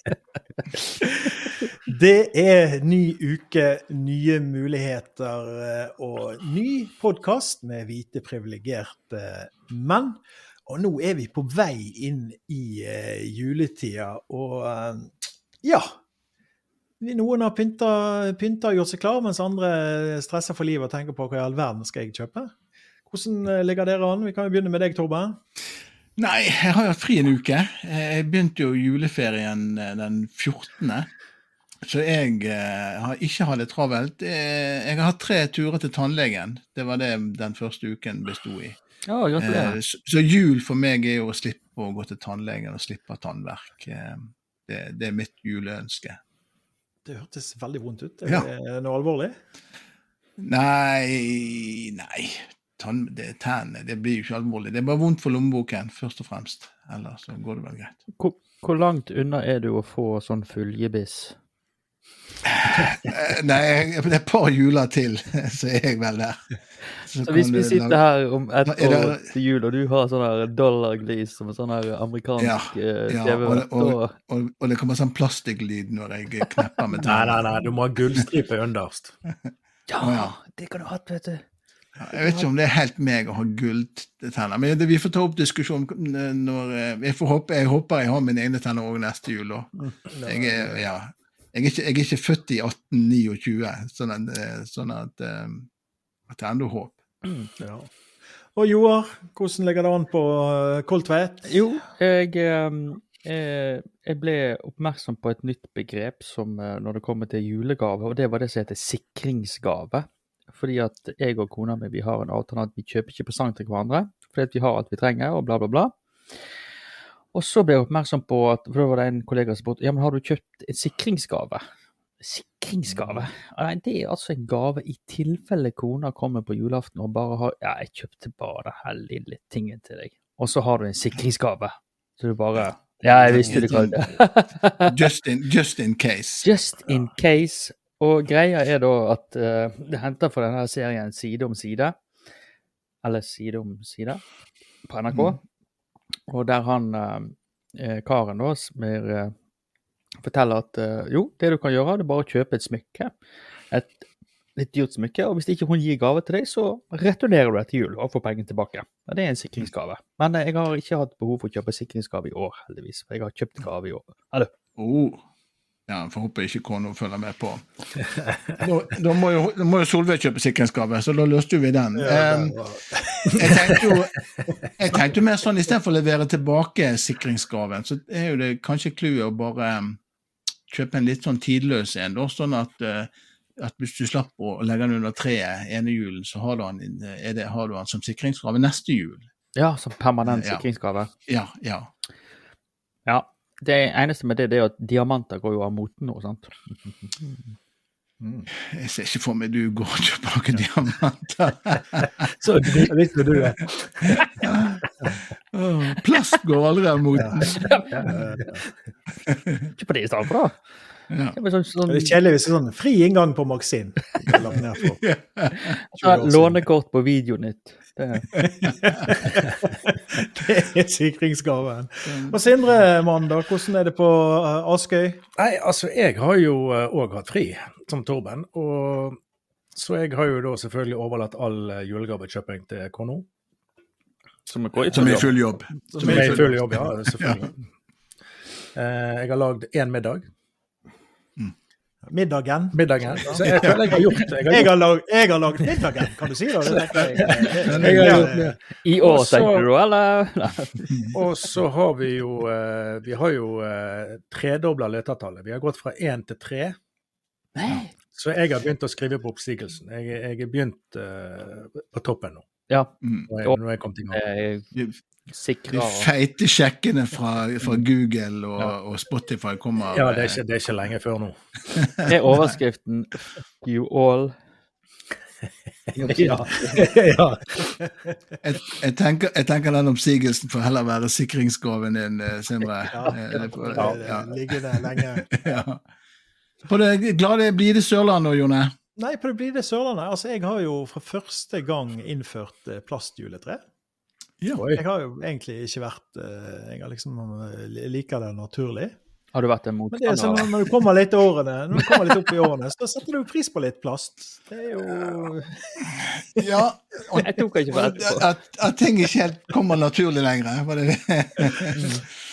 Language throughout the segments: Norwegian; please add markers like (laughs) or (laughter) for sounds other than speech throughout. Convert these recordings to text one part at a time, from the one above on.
(laughs) Det er ny uke, nye muligheter eh, og ny podkast med hvite privilegerte menn. Og nå er vi på vei inn i uh, juletida, og uh, ja Noen har pynta, pynta, og gjort seg klar, mens andre stresser for livet og tenker på hva i all verden skal jeg kjøpe. Hvordan ligger dere an? Vi kan jo begynne med deg, Torben. Nei, jeg har jo hatt fri en uke. Jeg begynte jo juleferien den 14. Så jeg eh, har ikke hatt det travelt. Eh, jeg har hatt tre turer til tannlegen. Det var det den første uken besto i. Ja. Eh, så, så, jul for meg er jo å slippe å gå til tannlegen og slippe tannverk. Eh, det, det, er mitt juleønske. Det hørtes veldig vondt ut. Er ja. det noe alvorlig? Nei Nei. Tann, det, tennene, det blir jo ikke alvorlig. Det er bare vondt for lommeboken, først og fremst. Ellers så går det vel greit. Hvor, hvor langt unna er du å få sånn fullgebiss? Eh, nei, det er et par juler til, (laughs) så er jeg vel der. Så, så hvis vi sitter her om et år til jul, og du har sånn her dollarglis som en sånn her amerikansk ja, eh, ja, TV og, og, og, og, det kommer sånn plastikklyd når jeg knepper med tennene. Nei, nei, nei, du må ha gullstripe underst. (laughs) ja, det kan du ha, vet du. Jeg vet ikke om det er helt meg å ha gulltenner, men vi får ta opp diskusjon når Jeg, får håpe, jeg håper jeg har mine egne tenner òg neste jul. Mm. Jeg er, ja, jeg er, ikke, jeg er ikke, født i 1829, sånn at, eh, sånn at, um, at det er ennå håp. Mm, ja. Og Joar, hvordan ligger det an på Koldtveit? Jo, jeg, eh, jeg, ble oppmerksom på et nytt begrep som, når det kommer til julegave, og det var det som heter sikringsgave. Fordi at jeg og kona mi vi har en avtale at vi kjøper ikke presang til hverandre, fordi at vi har alt vi trenger, og bla, bla, bla. Og så ble jeg oppmerksom på at for da var det en kollega som spurte ja, men har du kjøpt en sikringsgave. Sikringsgave? Mm. Nei, det er altså en gave i tilfelle kona kommer på julaften og bare har Ja, jeg kjøpte bare den lille tingen til deg. Og så har du en sikringsgave. Så du bare Ja, jeg visste du kalte det. (laughs) just, in, just in case. Just in case. Og greia er da at uh, det henter fra denne serien Side om side, eller Side om side, på NRK. Mm. Og der han eh, karen da mer, uh, forteller at uh, jo, det du kan gjøre, det er bare å kjøpe et smykke. Et litt dyrt smykke. Og hvis ikke hun gir gave til deg, så returnerer du det til jul og får pengene tilbake. Og det er en sikringsgave. Men jeg har ikke hatt behov for å kjøpe sikringsgave i år, heldigvis. For jeg har kjøpt gave i år. Eller? Oh. Ja, Får håpe ikke kona følger med på. Da, da, må jo, da må jo Solveig kjøpe sikringsgave, så da løste vi den. Um, jeg tenkte jo jeg tenkte mer sånn istedenfor å levere tilbake sikringsgaven, så er jo det kanskje clouet å bare kjøpe en litt sånn tidløs en, da, sånn at, uh, at hvis du slapp å legge den under treet ene julen, så har du den, det, har du den som sikringsgave neste jul. Ja, som permanent sikringsgave. Ja, ja. Ja, det eneste med det, det er at diamanter går jo av moten nå, sant? Mm. Jeg ser ikke for meg du går og kjøper noen diamanter. (laughs) Så visste du det. plast går aldri av moten. Ikke på det i stedet for, da. Ja. Det, sånn, sånn... det er kjedelig hvis det er sånn fri inngang på Maxin. (laughs) Lånekort på Videonytt. Det, (laughs) det er sikringsgaven. Og Sindre Mandag, hvordan er det på uh, Askøy? Nei, altså jeg har jo òg uh, hatt fri, som Torben. Og så jeg har jo da selvfølgelig overlatt all uh, julegavekjøping til Kono. Som er, som er i full jobb. Som er i full jobb, ja. selvfølgelig. Ja. Uh, jeg har lagd én middag. Middagen. Middagen. Så jeg føler jeg har gjort det. Jeg har, lag, jeg har lagd middagen, kan du si det? det I år, tenker du, eller? og så har vi jo uh, Vi har jo uh, tredobla letetallet. Vi har gått fra én til tre. Så jeg har begynt å skrive på oppsigelsen. Jeg, jeg er begynt uh, på toppen nå. Ja. Nå er, nå er jeg kommet i gang sikre De feite sjekkene fra, fra Google og, ja. og, Spotify kommer Ja, det er, ikke, det er, ikke, lenge før nå. (laughs) Det er overskriften 'You all' (laughs) ja. ja. Jeg, jeg, tenker, jeg, tenker, den oppsigelsen får heller være sikringsgaven din, eh, Sindre. (laughs) Ja, ja, Ligger der lenge. ja. På det glade blide Sørlandet, Jone? Nei, på det blide Sørlandet. Altså, jeg har jo for første gang innført eh, plastjuletre. Ja, jeg har jo egentlig ikke vært eh, Jeg har liksom eh, liker det naturlig. Har du vært en Men det er sånn når du kommer litt, årene, når du kommer litt opp i årene, så setter du pris på litt plast. Det er jo Ja, og, Jeg tok ikke for på. at, at ting ikke helt kommer naturlig lenger. Var det det?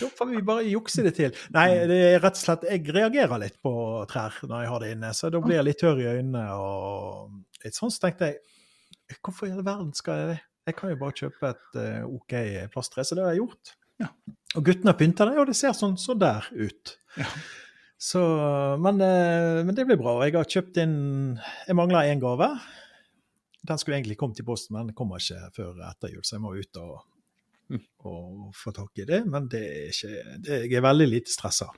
Da får vi bare jukse det til. Nei, det er rett og slett Jeg reagerer litt på trær når jeg har det inne, så da blir jeg litt tørr i øynene og litt sånn. Så tenkte jeg hvorfor i all verden skal jeg det? Jeg kan jo bare kjøpe et eh, OK plasttre, så det har jeg gjort. Ja. Og guttene har pynta det, og det ser sånn så der ut. Ja. Så, men, eh, men det blir bra. Jeg har kjøpt inn Jeg mangler én gave. Den skulle egentlig kommet i posten, men den kommer ikke før etter jul, så jeg må ut og, Mm. og få tak i det. Men det er ikke, det, jeg er veldig lite stressa.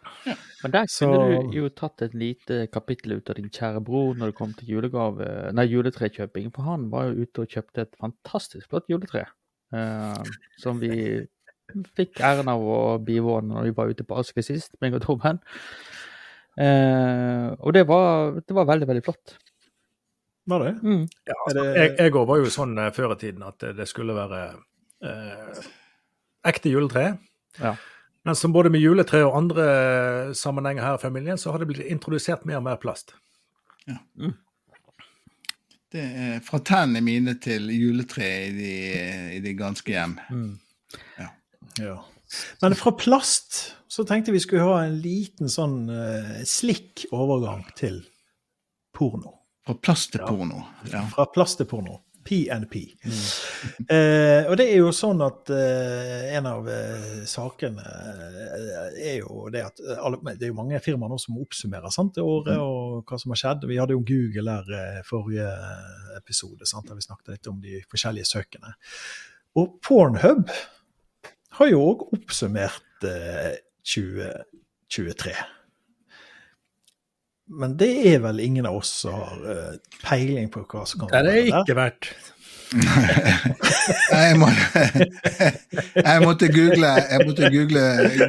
Men der Så- kunne du jo tatt et lite kapittel ut av din kjære bror når det kom til julegave, nei, juletrekjøping. For han var jo ute og kjøpte et fantastisk flott juletre. Uh, som vi fikk æren av å bivåne når vi var ute på Aske sist, meg og Torben. Eh, og det var, det var veldig, veldig flott. Var det? Mm. Ja, altså, jeg, òg var jo sånn eh, før i tiden at det, skulle være eh, ekte juletre. Ja. Men som både med juletre og andre sammenhenger her i familien, så har det blitt introdusert mer og mer plast. Det er fra tennene mine til juletreet i i de ganske hjem. Mm. Ja. Men fra plast så tenkte vi skulle ha en liten sånn uh, slikk overgang til porno. Fra plast til porno. Ja. Fra plast til porno. PNP. Eh, og det er jo sånn at uh, en av uh, sakene er jo det at alle, det er jo mange firmaer nå som oppsummerer sant, det året og hva som har skjedd. Vi hadde jo Google her forrige episode, sant, der vi snakket litt om de forskjellige søkene. Og Pornhub har jo òg oppsummert eh, 2023. Men det er vel ingen av oss som har eh, peiling på hva som kan Nei, det er være der. ikke verdt. (laughs) Jeg, må, (laughs) jeg måtte google, jeg måtte google,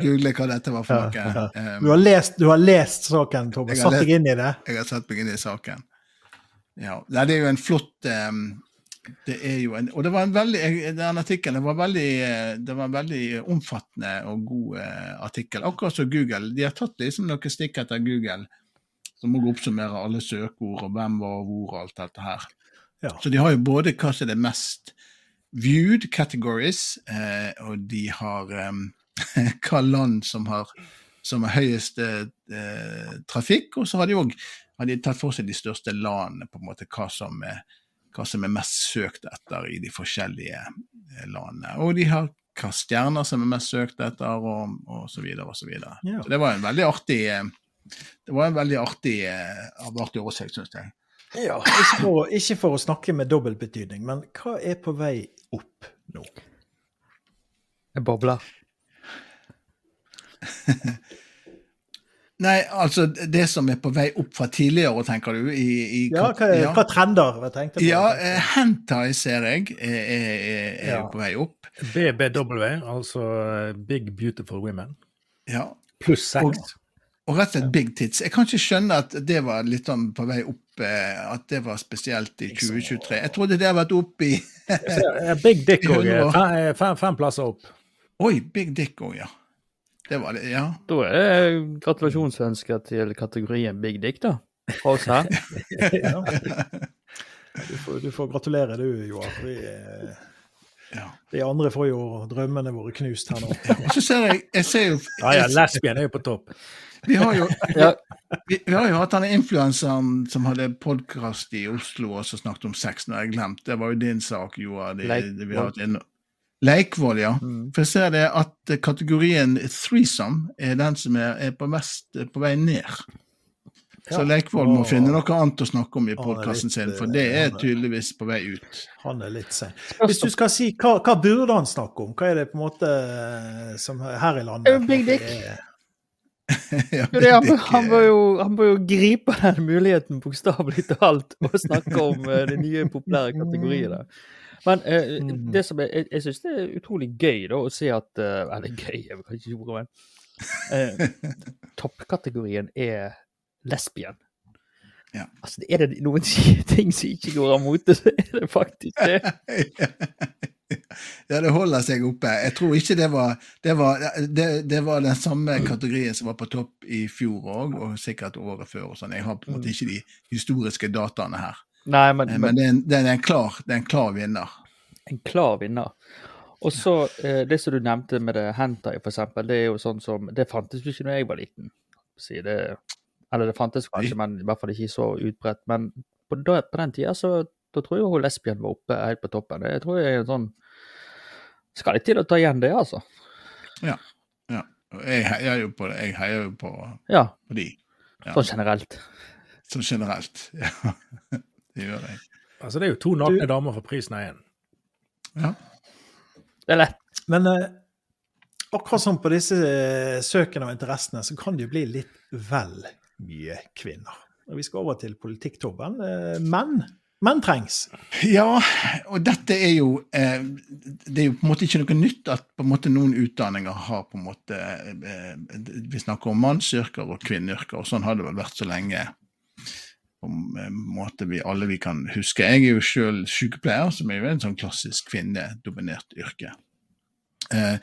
google hva dette var for noe. ja. ja. Du har lest, du har lest saken, Tom, Jeg Satt deg inn i det. Jeg har satt meg inn i saken. Ja. Det er jo en flott um, det er jo en, Og det var en veldig, den artikkelen var veldig, eh, det var en veldig omfattende og god eh, artikkel. Akkurat som Google. De har tatt liksom noen stikk etter Google, som også oppsummerer alle søkeord og hvem var hvor og alt dette her. Ja. Så de har jo både hva som er det mest viewed categories, eh, og de har eh, (laughs) hva land som har, som har høyest eh, trafikk, og så har de òg tatt for seg de største landene, på en måte hva som er, hva som er mest søkt etter i de forskjellige eh, landene. Og de har hva stjerner som er mest søkt etter, og, og så videre og så videre. Ja. Så det var en veldig artig eh, det var en veldig artig, artig oversikt, syns jeg. Ikke, for, ikke for å snakke med dobbeltbetydning, men hva er på vei opp nå? Jeg bobler. (laughs) Nei, altså det som er på vei opp fra tidligere, tenker du? I, i, Ja, hva, ja. hva trender? Jeg tenkte på. Ja, eh, hentai ser jeg er, er, er, Ja. på vei opp. BBW, altså eh, Big Beautiful Women, Ja. pluss sex. Og rett og slett big tits. Jeg kan ikke skjønne at det var litt sånn på vei opp, eh, at det var spesielt i 2023. Jeg trodde det hadde vært opp i Eh, Big Dick (laughs) òg. Fem, fem, fem plasser opp. Oi, big dick òg, ja. Det var det, ja. Da er det gratulasjonsønsker til kategorien Big Dick, da. Fra oss her. (laughs) Ja. Du, får, du får gratulere, du, Joar. Vi, eh, ja. de andre får jo drømmene våre knust her nå. Og så ser jeg, jeg ser jo (laughs) Ja, ja, lesbien er jo på topp. Vi har jo, Ja. vi, vi har jo hatt denne influenseren som hadde podkast i Oslo og så snakket om sex. Nå har jeg glemt. Det var jo din sak, Joar. Det, vi har hatt en- Leikvoll, ja. Mm. For jeg ser det at eh, kategorien threesome er den som er, er på, mest, eh, på vei ned. Så Ja. Leikvoll må finne noe annet å snakke om i podkasten sin, for eh, det er er- tydeligvis på vei ut. Han er litt sein. Hvis du skal si hva, hva burde han snakke om? Hva er det på en måte eh, som her i landet (laughs) Eh, Big Dick. er- Ja, det, han, han, bør jo, han bør jo gripe den muligheten bokstavelig talt og snakke om eh, de nye populære kategoriene. Men eh, mm. det som er, jeg, jeg syns det er utrolig gøy da, å se at eh, Eller gøy, jeg kan ikke ordet, men (laughs) eh, Toppkategorien er lesbien. Ja. Altså, er det noen (laughs) ting som ikke går av mote, så er det faktisk det. (laughs) ja, det holder seg oppe. Jeg tror ikke det var Det var, det, det var den samme kategorien som var på topp i fjor òg, og sikkert året før. og sånn. Jeg har på en måte ikke de historiske dataene her. Nei, men, Eh, Men det er en, det er en, klar, det er en klar vinner. en klar vinner. Og så eh, det som du nevnte med det hentai, for eksempel, det er jo sånn som Det fantes jo ikke da jeg var liten. Si det, eller det fantes kanskje, men i hvert fall ikke så utbredt. Men på, da, på den tida så da tror jeg hun lesbien var oppe helt på toppen. Jeg tror jeg er en sånn Skal litt til å ta igjen det, altså. Ja. Og jeg heier jo på det. Jeg heier jo på, Ja, på de, Ja. sånn generelt. sånn generelt. (laughs) Ja, det gjør jeg. Altså, det er jo to nakne damer for prisen av én. Ja. Det er lett. Men eh, akkurat som på disse eh, søkene og interessene, så kan det jo bli litt vel mye kvinner. Og vi skal over til politikktobben. Eh, menn. Menn trengs. Ja, og dette er jo eh, Det er jo på en måte ikke noe nytt at på en måte noen utdanninger har på en måte eh, Vi snakker om mannsyrker og kvinneyrker, og sånn har det vel vært så lenge på en måte vi alle vi kan huske. Jeg er jo selv sykepleier, som er jo en sånn klassisk kvinnedominert yrke. Eh,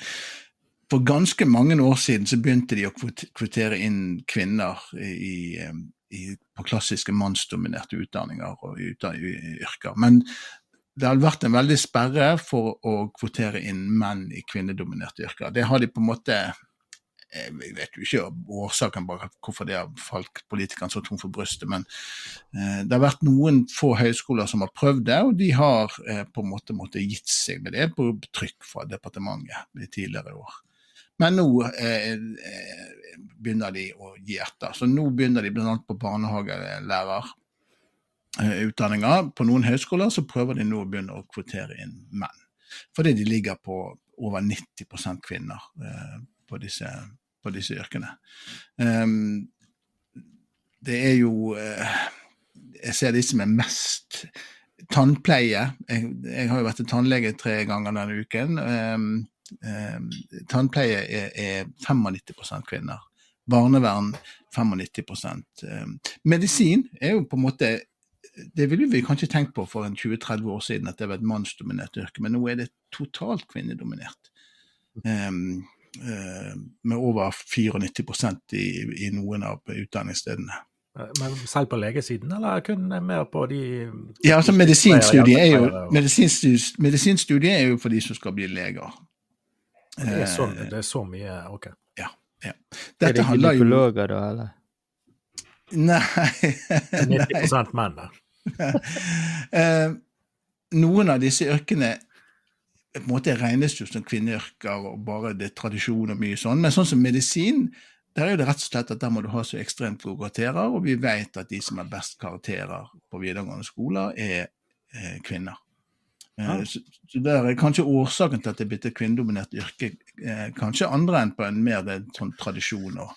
for ganske mange år siden så begynte de å kvotere inn kvinner i, eh, i, på klassiske mannsdominerte utdanninger og yrker. Men det har vært en veldig sperre for å kvotere inn menn i kvinnedominerte yrker. Det har de på en måte eh, Jeg vet jo ikke årsaken bak hvorfor det har falt politikerne så tungt for brystet, men eh, det har vært noen få høyskoler som har prøvd det, og de har eh, på en måte måttet gitt seg med det på trykk fra departementet i tidligere år. Men nå eh, eh, begynner de å gi etter. Så nå begynner de bl.a. på barnehagelærerutdanninger. På noen høyskoler så prøver de nå å begynne å kvotere inn menn. Fordi de ligger på over 90 kvinner eh, på, disse, på disse yrkene. Um, det er jo eh, Jeg ser de som er mest Tannpleie. Jeg, jeg har jo vært til tannlege tre ganger denne uken. Um, um, tannpleie er, er 95% kvinner. Barnevern 95% Ehm, Medisin er jo på en måte det ville vi kanskje tenkt på for en 20-30 år siden, at det var et mannsdominert yrke, men nå er det totalt kvinnedominert. Eh, med over 94% i, i noen av utdanningsstedene. Men selv på legesiden, eller kun mer på de Ja, altså Medisinstudiet er jo, medisinstudiet, medisinstudiet er jo for de som skal bli leger. Det er, så, Eh, det er så mye OK. er Dette det ikke gynekologer, da, eller? Nei, nei. 90 menn. (laughs) Eh, noen av disse yrkene på en måte regnes jo som kvinneyrker, og bare det er tradisjon og mye sånn. Men sånn som medisin, der er jo det rett og slett at der må du ha så ekstremt gode karakterer, og vi vet at de som har best karakterer på videregående skoler, er eh, kvinner. Eh, Ja. Så, så der er kanskje årsaken til at det er blitt et kvinnedominert yrke, eh, kanskje andre enn på en mer det, sånn tradisjon og,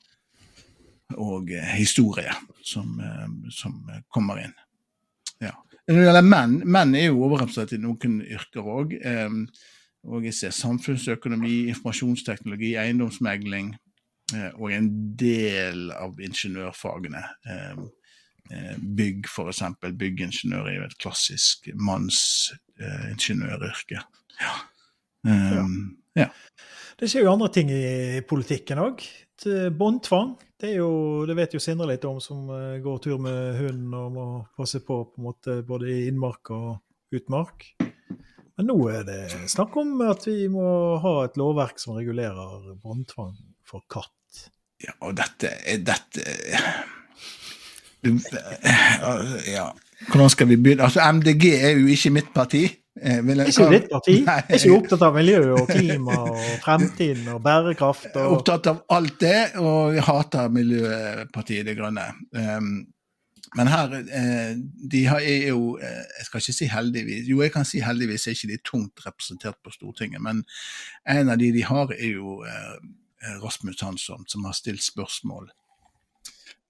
og eh, historie som, eh, som kommer inn. Når det gjelder menn, menn er jo overrepresentert i noen yrker òg. og jeg ser samfunnsøkonomi, informasjonsteknologi, eiendomsmegling eh, og en del av ingeniørfagene. Eh, eh, bygg, f.eks. Byggingeniør er jo et klassisk mannsingeniøryrke. ja. Um, ja. Det skjer jo andre ting i politikken òg. Båndtvang. Det, er jo, det vet jo Sindre litt om, som eh, går tur med hunden og må passe på på en måte både i innmark og utmark. Men nå er det snakk om at vi må ha et lovverk som regulerer båndtvang for katt. ja, og dette er dette (laughs) Ja, hvordan skal vi begynne? Altså, MDG er jo ikke mitt parti. Eh, vil Ikke ditt parti. Nei, Er ikke opptatt av miljø og klima og fremtiden og bærekraft. Og... opptatt av alt det, og jeg hater Miljøpartiet De Grønne. Um, men her eh, De har, er jo eh, Jeg skal ikke si heldigvis Jo, jeg kan si heldigvis er ikke de tungt representert på Stortinget, men en av de de har, er jo eh, Rasmus Hansson, som har stilt spørsmål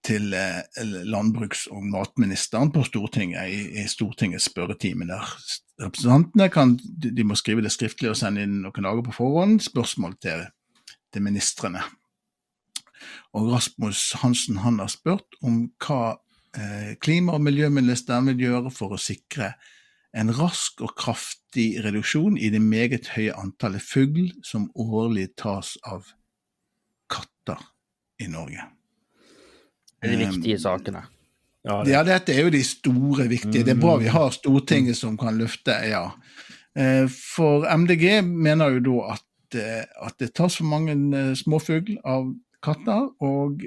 til eh, landbruks- og matministeren på Stortinget i, i Stortingets spørretime. der representantene kan, de, må skrive det skriftlig og sende inn noen dager på forhånd, spørsmål til, til ministrene. Og Rasmus Hansen han har spurt om hva eh, klima- og miljøministeren vil gjøre for å sikre en rask og kraftig reduksjon i det meget høye antallet fugl som årlig tas av katter i Norge. De viktige sakene. Ja, det, Ja, dette er jo de store, viktige. Det er bra vi har Stortinget som kan løfte, ja. Eh, For MDG mener jo da at, eh, at det tas for mange eh, småfugl av katter, og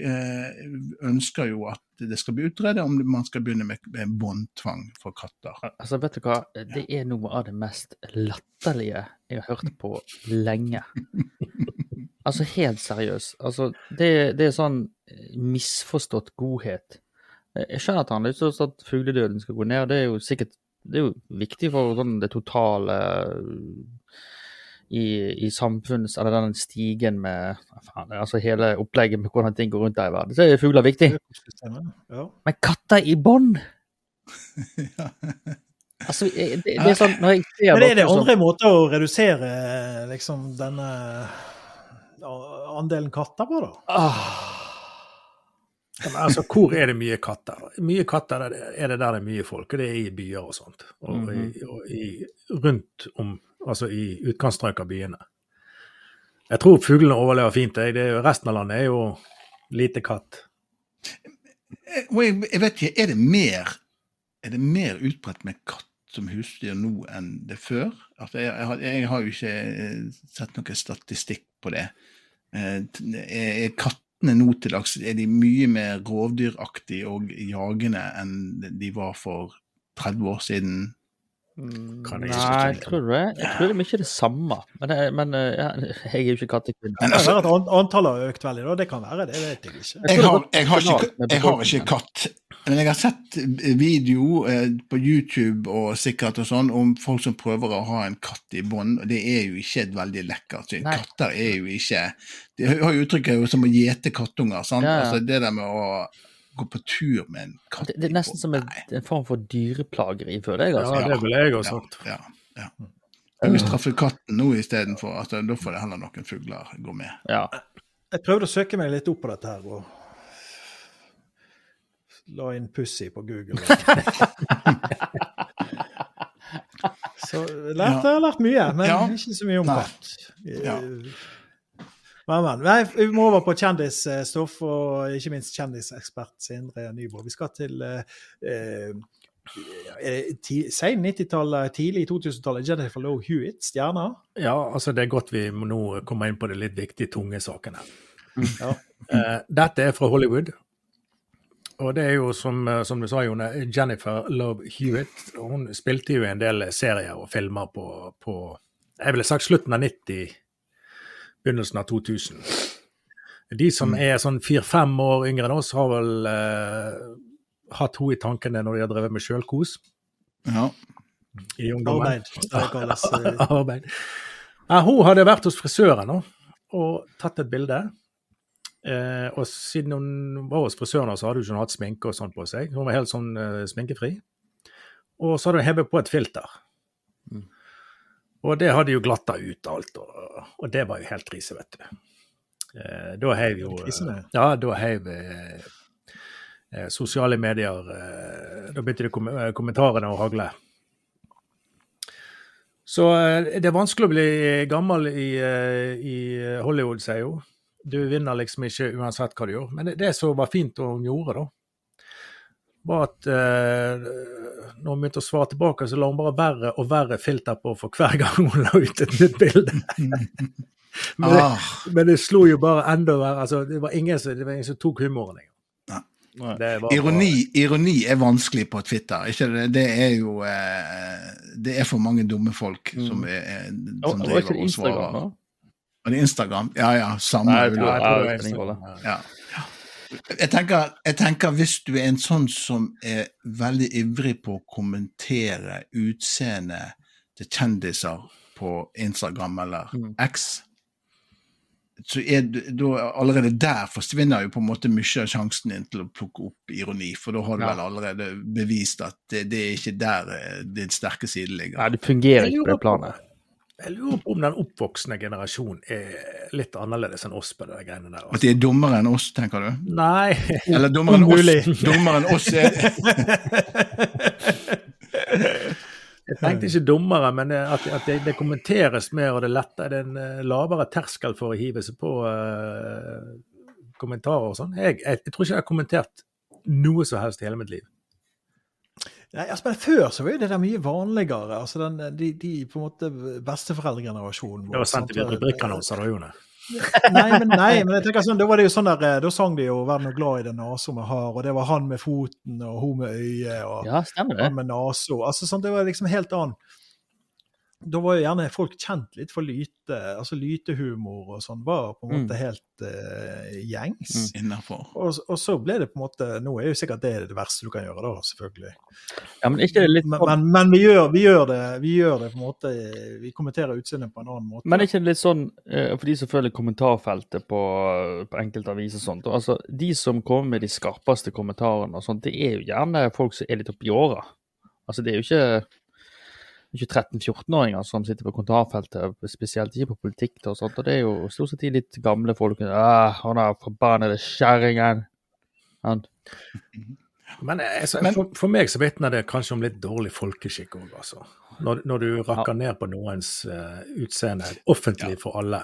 ønsker jo at det skal bli utredet om man skal begynne med, med båndtvang for katter. Altså, vet du hva? Det er noe av det mest latterlige jeg har hørt på lenge. (laughs) Altså, helt seriøst. Altså, det, det er sånn eh, misforstått godhet. Eh, Jeg skjønner at han har lyst til at fugledøden skal gå ned. Det er jo sikkert det er jo viktig for sånn det totale uh, i, i samfunns... Eller den stigen med faen, altså hele opplegget med hvordan ting går rundt der i verden. Så er fugler viktig. Ja. Men katter i bånd? (laughs) Altså, det, det er sånn når jeg ser Men er det andre måter å redusere liksom denne andelen katter på, da? Ah, men altså, hvor er det mye katter? Mye katter er det- er der det er mye folk, og det er i byer og sånt. Og, i, og i, rundt om, altså i utkantstrøk av byene. Jeg tror fuglene overlever fint. jeg. Det er jo, resten av landet er jo lite katt. Eh, jeg, jeg vet ikke, er det mer er det mer utbredt med katt som husdyr nå enn det før? Altså, jeg, jeg, har, jeg har jo ikke eh, sett noe statistikk på det. Eh, Er, er kattene nå til dags er de mye mer rovdyraktige og jagende enn de var for 30 år siden? Kan jeg Nei, jeg tror det? Jeg tror det er mye det samme. Men, det- men jeg, jeg er jo ikke kattekvinne. Men Det kan altså- være at antallet har økt veldig, da. Det kan være, det vet jeg ikke. Jeg har, jeg har, ikke, jeg har ikke katt, men jeg har sett video eh, på YouTube og sikkert og sånn om folk som prøver å ha en katt i bånd, og det er jo ikke et veldig lekkert syn. Katter er jo ikke De har jo uttrykket jo som å gjete kattunger, sant. Ja, ja. Altså det der med å gå på tur med en katt Det, det er nesten som en, en form for dyreplageri, føler jeg. altså. Ja, det ville jeg ha sagt. Ja, ja. Jeg vil straffe katten nå istedenfor. Altså, da får det heller noen fugler gå med. Ja. Jeg prøvde å søke meg litt opp på dette her, og la inn 'pussy' på Google. (laughs) Så jeg lærte, jeg har lært mye, men Ja. ikke så mye om katt. Ja. Men, men. Nei, vi må over på kjendisstoff, og ikke minst kjendisekspert Sindre Nyborg. Vi skal til eh, eh, ti- Sein 90-tallet, tidlig 2000-tallet. Jennifer Lowe Hewitt, stjerna. Ja, altså det er godt vi må nå komme inn på de litt viktige, tunge sakene. Ja. Eh, dette er fra Hollywood. Og det er jo, som, eh, som du sa, Jone, Jennifer Love Hewitt. Hun spilte jo en del serier og filmer på, på jeg ville sagt slutten av 90, begynnelsen av 2000. De som er sånn fire-fem år yngre enn oss, har vel eh, hatt henne i tankene når de har drevet med sjølkos Ja. i ungdommen. Arbeid. Eh, (laughs) Arbeid. Ja, hun hadde vært hos frisøren nå, og tatt et bilde. Eh, og siden hun var hos frisøren, så hadde hun ikke hatt sminke og sånn på seg. Hun var helt sånn eh, sminkefri. Og så hadde hun hevet på et filter. Mm. Og det hadde jo glatta ut alt, og, og det var jo helt krise, vet du. Eh, da heiv jo? Ja, da heiv eh, eh, sosiale medier eh, Da begynte de kom kommentarene å hagle. Så det er vanskelig å bli gammel i, i Hollywood, sier hun. Du vinner liksom ikke uansett hva du gjør. Men det, det som var fint hun gjorde, da, var at eh, når hun begynte å svare tilbake, så la hun bare verre og verre filter på for hver gang hun la ut et nytt bilde. (laughs) men, det, Ah, men det slo jo bare enda verre. Altså, det, var ingen som, det var ingen som tok humoren var ironi, ironi er vanskelig på Twitter. Ikke det? det er jo eh, Det er for mange dumme folk Mm. som, er, er- som driver og Instagram, svarer. Og det er Instagram. Ja ja, samme. Nei, jeg tror- jeg tror Ja. Jeg tenker, jeg tenker hvis du er en sånn som er veldig ivrig på å kommentere utseendet til kjendiser på Instagram eller Mm. X, så er du, allerede der forsvinner jo på en måte mye av sjansen din til å plukke opp ironi, for da har du Ja. vel allerede bevist at det, det er ikke der eh, din sterke side ligger. Nei, det fungerer ikke på det planet. Jeg lurer på om den oppvoksende generasjonen er litt annerledes enn oss på de greiene der. At Altså. de er dummere enn oss, tenker du? Nei, Eller dummere enn oss? Dummere enn oss er jeg tenkte ikke dummere, men at, at det, det, kommenteres mer, og det letter. det er en uh, lavere terskel for å hive seg på uh, kommentarer og sånn. Jeg, jeg, jeg, tror ikke jeg har kommentert noe som helst i hele mitt liv. Nei, altså, men Før så var jo det der mye vanligere. altså den, de, de, på en måte besteforeldregenerasjonen. Det var sendt i rubrikkannonser da, Jone. (laughs) nei, men, nei, men jeg tenker sånn, da var det jo sånn der, da sang de jo 'Vær nå glad i den nesa vi har', og det var han med foten og hun med øyet og ja, stemmer det. han med nesa. Altså, sånn, det var liksom helt annet da var jo gjerne folk kjent litt for lyte. altså Lytehumor og sånn var på en måte mm. helt uh, gjengs. Mm. Og, og, så ble det på en måte Nå er jo sikkert det det verste du kan gjøre, da, selvfølgelig. Ja, Men ikke litt... Men, men, men vi, gjør, vi, gjør, det vi gjør det på en måte Vi kommenterer utseendet på en annen måte. Men er ikke litt sånn, uh, for de som følger kommentarfeltet på, på enkelte aviser og sånt, altså De som kommer med de skarpeste kommentarene og sånt, det er jo gjerne folk som er litt oppi åra. Altså, det er jo ikke ikke 13-14-åringer som sitter på kommentarfeltet, spesielt ikke på politikk. og sånt, og Det er jo stort sett de litt gamle folk. Åh, 'Han er forbannede kjerringen'. Men altså, for, for, meg så vitner det kanskje om litt dårlig folkeskikk òg, altså. Når, når, du rakker ja. ned på noens uh, utseende offentlig ja. for alle.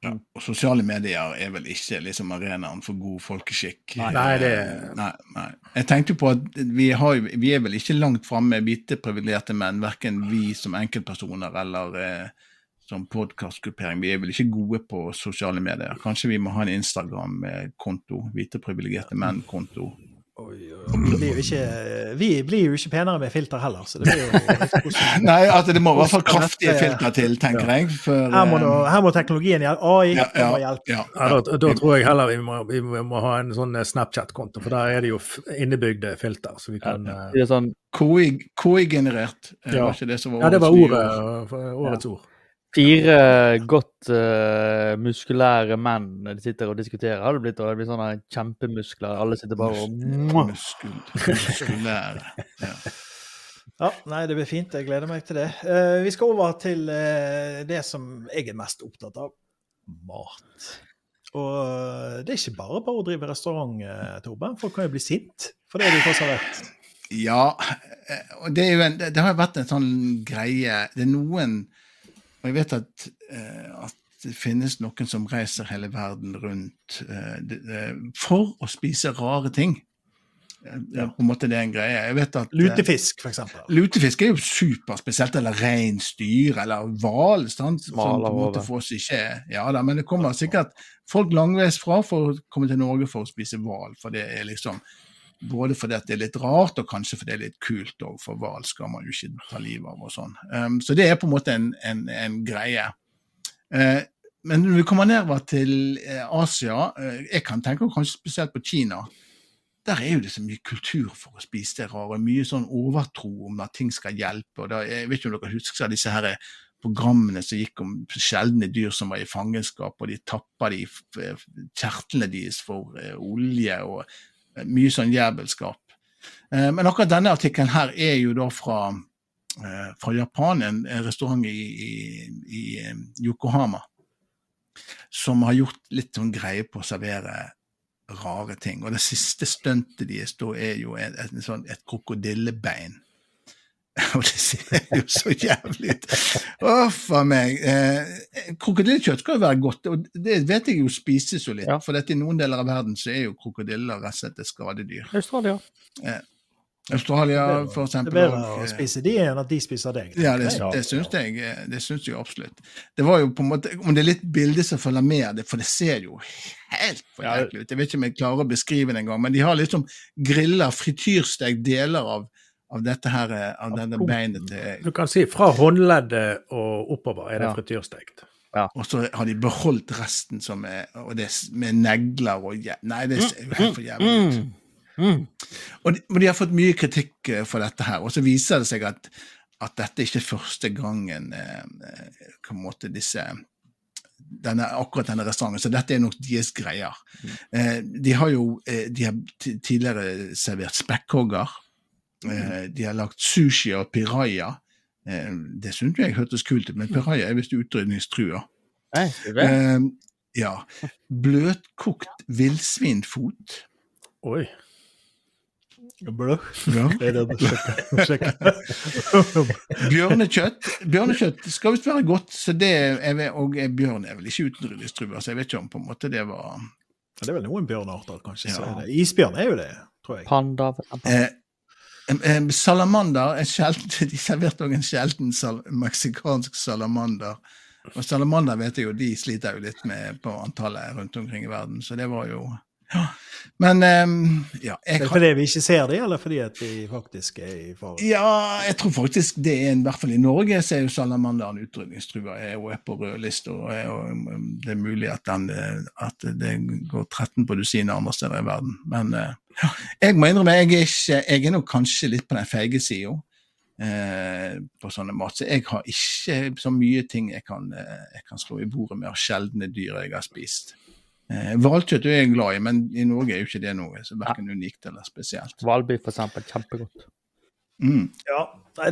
Ja, og sosiale medier er vel ikke liksom arenaen for god folkeskikk. Nei, det... nei, nei. Jeg tenkte på at vi, har, vi er vel ikke langt framme, hvite privilegerte menn, verken vi som enkeltpersoner eller eh, som podkastgruppering. Vi er vel ikke gode på sosiale medier. Kanskje vi må ha en Instagram-konto, hvite privilegerte menn-konto. Oi, oi. Vi, blir ikke, vi blir jo ikke penere med filter heller. så det blir jo... (laughs) Nei, altså det må i hvert fall kraftige filter til, tenker ja. jeg. For, her, må da, her, må teknologien hjelpe. AI ja, ja, må hjelpe. Ja, da, da, tror jeg heller vi må, vi må ha en sånn Snapchat-konto, for der er det jo innebygde filter. så vi kan... Det er sånn KI-generert, KI var ikke det som var årets ord? Ja, det var ordet, årets ord. Fire godt uh, muskulære menn de sitter og diskuterer. Har det blitt, det blitt sånne kjempemuskler? Alle sitter bare og Muskul, Muskulære. Ja. ja. Nei, det blir fint. Jeg gleder meg til det. Uh, vi skal over til uh, det som jeg er mest opptatt av. Mat. Og det er ikke bare bare å drive restaurant, Torben. Folk kan jo bli sint for det du først har rett. Ja, og det, en, det, det har vært en sånn greie Det er noen og jeg vet at, eh, at, det finnes noen som reiser hele verden rundt eh, for å spise rare ting. Eh, ja. På en måte det er en greie. Jeg vet at, lutefisk, f.eks. Lutefisk er jo superspesielt. Eller reinsdyr, eller hval. Som på en måte for oss ikke Ja da, men det kommer sikkert folk langveis fra for å komme til Norge for å spise hval. For det er liksom både fordi det er litt rart, og kanskje fordi det er litt kult òg, for hval skal man jo ikke ta livet av og sånn. Um, så det er på en måte en, en, en greie. Uh, men når vi kommer nedover til uh, Asia, uh, jeg kan tenke kanskje spesielt på Kina, der er jo det så mye kultur for å spise det rare. Mye sånn overtro om at ting skal hjelpe. og da, Jeg vet ikke om dere husker disse her programmene som gikk om sjeldne dyr som var i fangenskap, og de tappa de kjertlene deres for olje. og mye sånn jævelskap. Eh, men akkurat denne artikkelen her er jo da fra, eh, fra Japan, en, restaurant i, i, i, eh, Yokohama, som har gjort litt sånn greie på å servere rare ting. Og det siste stuntet deres da er jo et, et, et, et krokodillebein (laughs) Og det ser jo så jævlig ut. Uff a meg. Eh, krokodillekjøtt skal jo være godt, og det vet jeg jo spises jo litt. Ja. For dette, i noen deler av verden så er jo krokodiller rett og slett et skadedyr. Australia. Eh, Australia, for eksempel. Det er bedre å spise de enn at de spiser deg. Ja, det, det syns jeg, eh, det syns jeg absolutt. Det var jo på en måte, Om det er litt bilde som følger med det, for det ser jo helt for jævlig ut. Jeg vet ikke om jeg klarer å beskrive det engang, men de har liksom grilla, frityrstekt deler av av dette her, eh, av denne beinet til Du kan si fra håndleddet og oppover er det ja. frityrstekt. Ja. Og så har de beholdt resten som er, og det med negler og Nei, det er jo helt for jævlig ut. Mm. Mm. Og, de, og, de, har fått mye kritikk eh, for dette her. Og så viser det seg at, at dette ikke er første gangen eh, på en måte disse denne, akkurat denne restauranten, så dette er nok deres greier. Mm. Eh, de har jo eh, de har tidligere servert spekkhogger. Eh, de har lagt sushi og piraja. Eh, det syntes jeg hørtes kult ut, men piraja er visst utrydningstrua. Eh, ja. Bløtkokt villsvinfot. Oi. Blå. Ja. Bjørnekjøtt Bjørnekjøtt skal visst være godt, så det er vel, og bjørn er vel ikke utrydningstrua, så jeg vet ikke om på en måte det var Det er vel noen bjørnearter, kanskje. Så Ja. er det. Isbjørn er jo det, tror jeg. Panda. eh, Salamander er sjelden (laughs) De serverte òg en sjelden sal meksikansk salamander. Og salamander vet jeg jo, de sliter jo litt med på antallet rundt omkring i verden, så det var jo ja. Men um, ja, jeg fordi vi ikke ser dem, eller fordi at de faktisk er i fare? Ja, jeg tror faktisk det er en, i hvert fall i Norge så er jo salamanderen utrydningstrua er jo på rødlista. Og, um, det er mulig at, den, eh, at det går 13 på dusinet andre steder i verden. Men ja, jeg må innrømme, jeg er, ikke, jeg er nok kanskje litt på den feige sida eh, på sånne mat. Så jeg har ikke så mye ting jeg kan, eh, jeg kan slå i bordet med av sjeldne dyr jeg har spist. Eh, Hvalkjøtt er jeg glad i, men i Norge er jo ikke det noe så verken unikt eller spesielt. Hvalbiff, eksempel. Kjempegodt. Mm. Ja,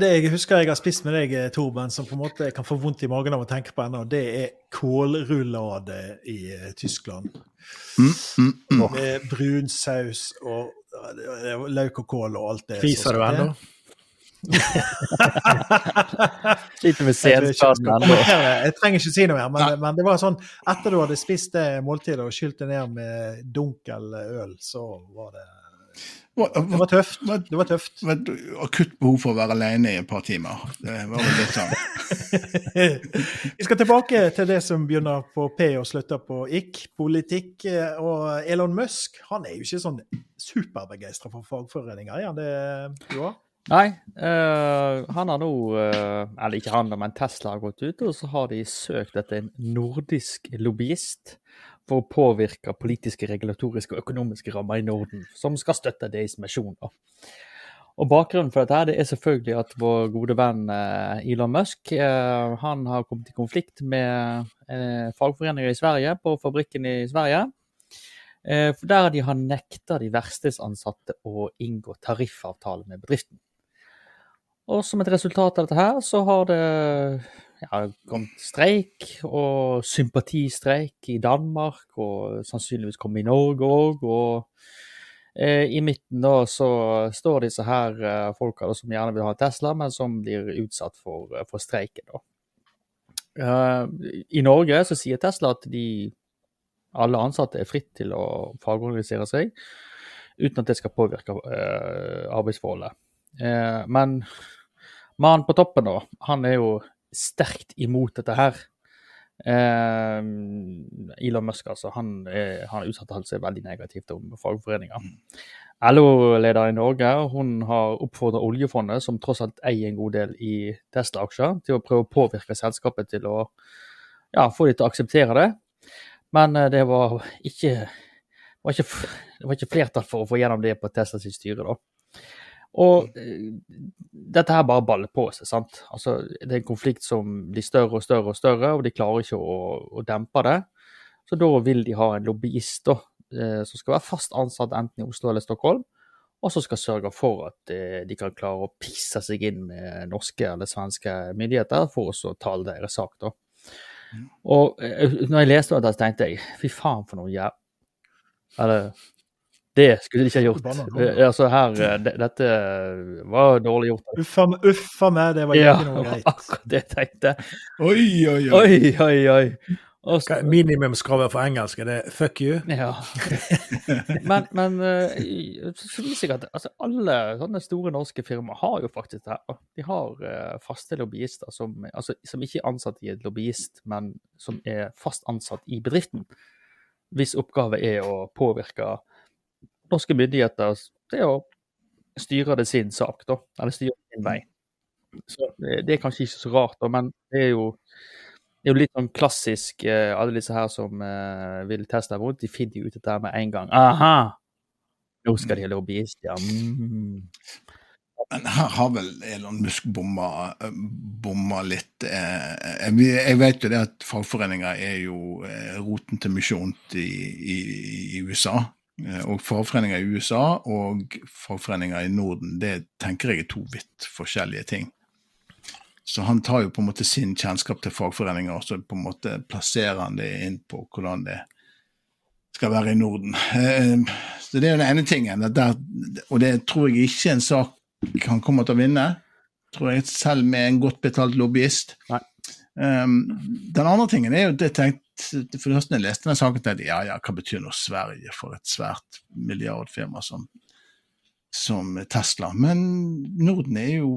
det jeg husker jeg har spist med deg, Torben, som på en måte kan få vondt i magen av å tenke på ennå, det er kålrullade i eh, Tyskland. Mm, mm, mm. Med brun saus og løk og kål og alt det. Fiser (laughs) du ennå? Sliter med senstaden senskaden ennå. jeg trenger ikke si noe mer, men, men det var sånn etter du hadde spist det måltidet og skylt det ned med dunkel øl, så var det Det var tøft. Det var tøft. hva- Akutt behov for å være alene i et par timer. Det var vel litt sånn. (laughs) Vi skal tilbake til det som begynner på P og slutter på IK, politikk. eh, Og Elon Musk han er jo ikke sånn superbegeistra for fagforeninger, er han det, Joar? Nei, øh, han har nå øh, Eller ikke han, men Tesla har gått ut, og så har de søkt etter en nordisk lobbyist for å påvirke politiske, regulatoriske og økonomiske rammer i Norden, som skal støtte deres misjon. Og Bakgrunnen for dette det er selvfølgelig at vår gode venn eh, Elon Musk eh, han har kommet i konflikt med eh, fagforeninger i Sverige, på fabrikken i Sverige. For Der de har nekta de verkstedsansatte å inngå tariffavtale med bedriften. Og som et resultat av dette her, så har det ja, kommet streik og sympatistreik i Danmark, og sannsynligvis kommet i Norge òg. Og eh, i midten da så står disse her eh, folka som gjerne vil ha Tesla, men som blir utsatt for, eh, for streiken. da. Eh, I Norge så sier Tesla at de alle ansatte er fritt til å fagorganisere seg, uten at det skal påvirke eh, arbeidsforholdet. Eh, men mannen på toppen, da, han er jo sterkt imot dette her. Eh, Elon Musk, altså, han, er, han seg veldig negativt om fagforeninger. LO-lederen i Norge hun har oppfordret oljefondet, som tross alt eier en god del i Tesla-aksjer, til å prøve å påvirke selskapet til å ja, få dem til å akseptere det. Men eh, det var ikke, var ikke, det var ikke flertall for å få gjennom det på Tesla sitt styre. da. Og eh, dette her bare baller på seg. sant? Altså, Det er en konflikt som blir større og større, og større, og de klarer ikke å, å dempe det. Så da vil de ha en lobbyist da, eh, som skal være fast ansatt enten i Oslo eller Stockholm, og som skal sørge for at eh, de kan klare å pisse seg inn med norske eller svenske myndigheter for å tale deres sak. da. Og eh, når jeg leste så tenkte jeg fy faen for noe jævla Eller det skulle de ikke ha gjort. Eh, Altså her, eh, det, Dette var dårlig gjort. Uffa, uffa meg, det var Ja, ikke noe greit. akkurat det jeg tenkte. Oi, oi, oi. Oi, oi, oi. Også, Minimumskravet for engelsk er det 'fuck you'? Ja. (laughs) men men eh, så viser jeg at altså, alle sånne store norske firmaer har jo faktisk det her. De har eh, faste lobbyister som, altså, som ikke er ansatt i et lobbyist, men som er fast ansatt i bedriften. Hvis oppgave er å påvirke norske myndigheter til å styre det sin sak, da. Eller styre sin vei. Så det, det er kanskje ikke så rart, da, men det er jo det er jo litt sånn klassisk eh, Alle disse her som eh, vil teste vondt, de finner jo ut dette med en gang. Aha! Nå skal de ha lobbyist, ja. Mm. Men her har vel Elon Musk bomma, bomma litt. eh, Jeg vet jo det at fagforeninger er jo eh, roten til misjon i, i, i USA. Eh, Og fagforeninger i USA og fagforeninger i Norden, det tenker jeg er to vidt forskjellige ting. Så han tar jo på en måte sin kjennskap til fagforeninger, og så på en måte plasserer han det inn på hvordan det skal være i Norden. Eh, så Det er jo den ene tingen. Der, og det tror jeg ikke er en sak han kommer til å vinne. Tror jeg Selv med en godt betalt lobbyist. Nei. Um, den andre tingen er jo det tenkte For det første jeg leste den saken, tenkte jeg ja, ja, hva betyr nå Sverige for et svært milliardfirma som, som Tesla? Men Norden er jo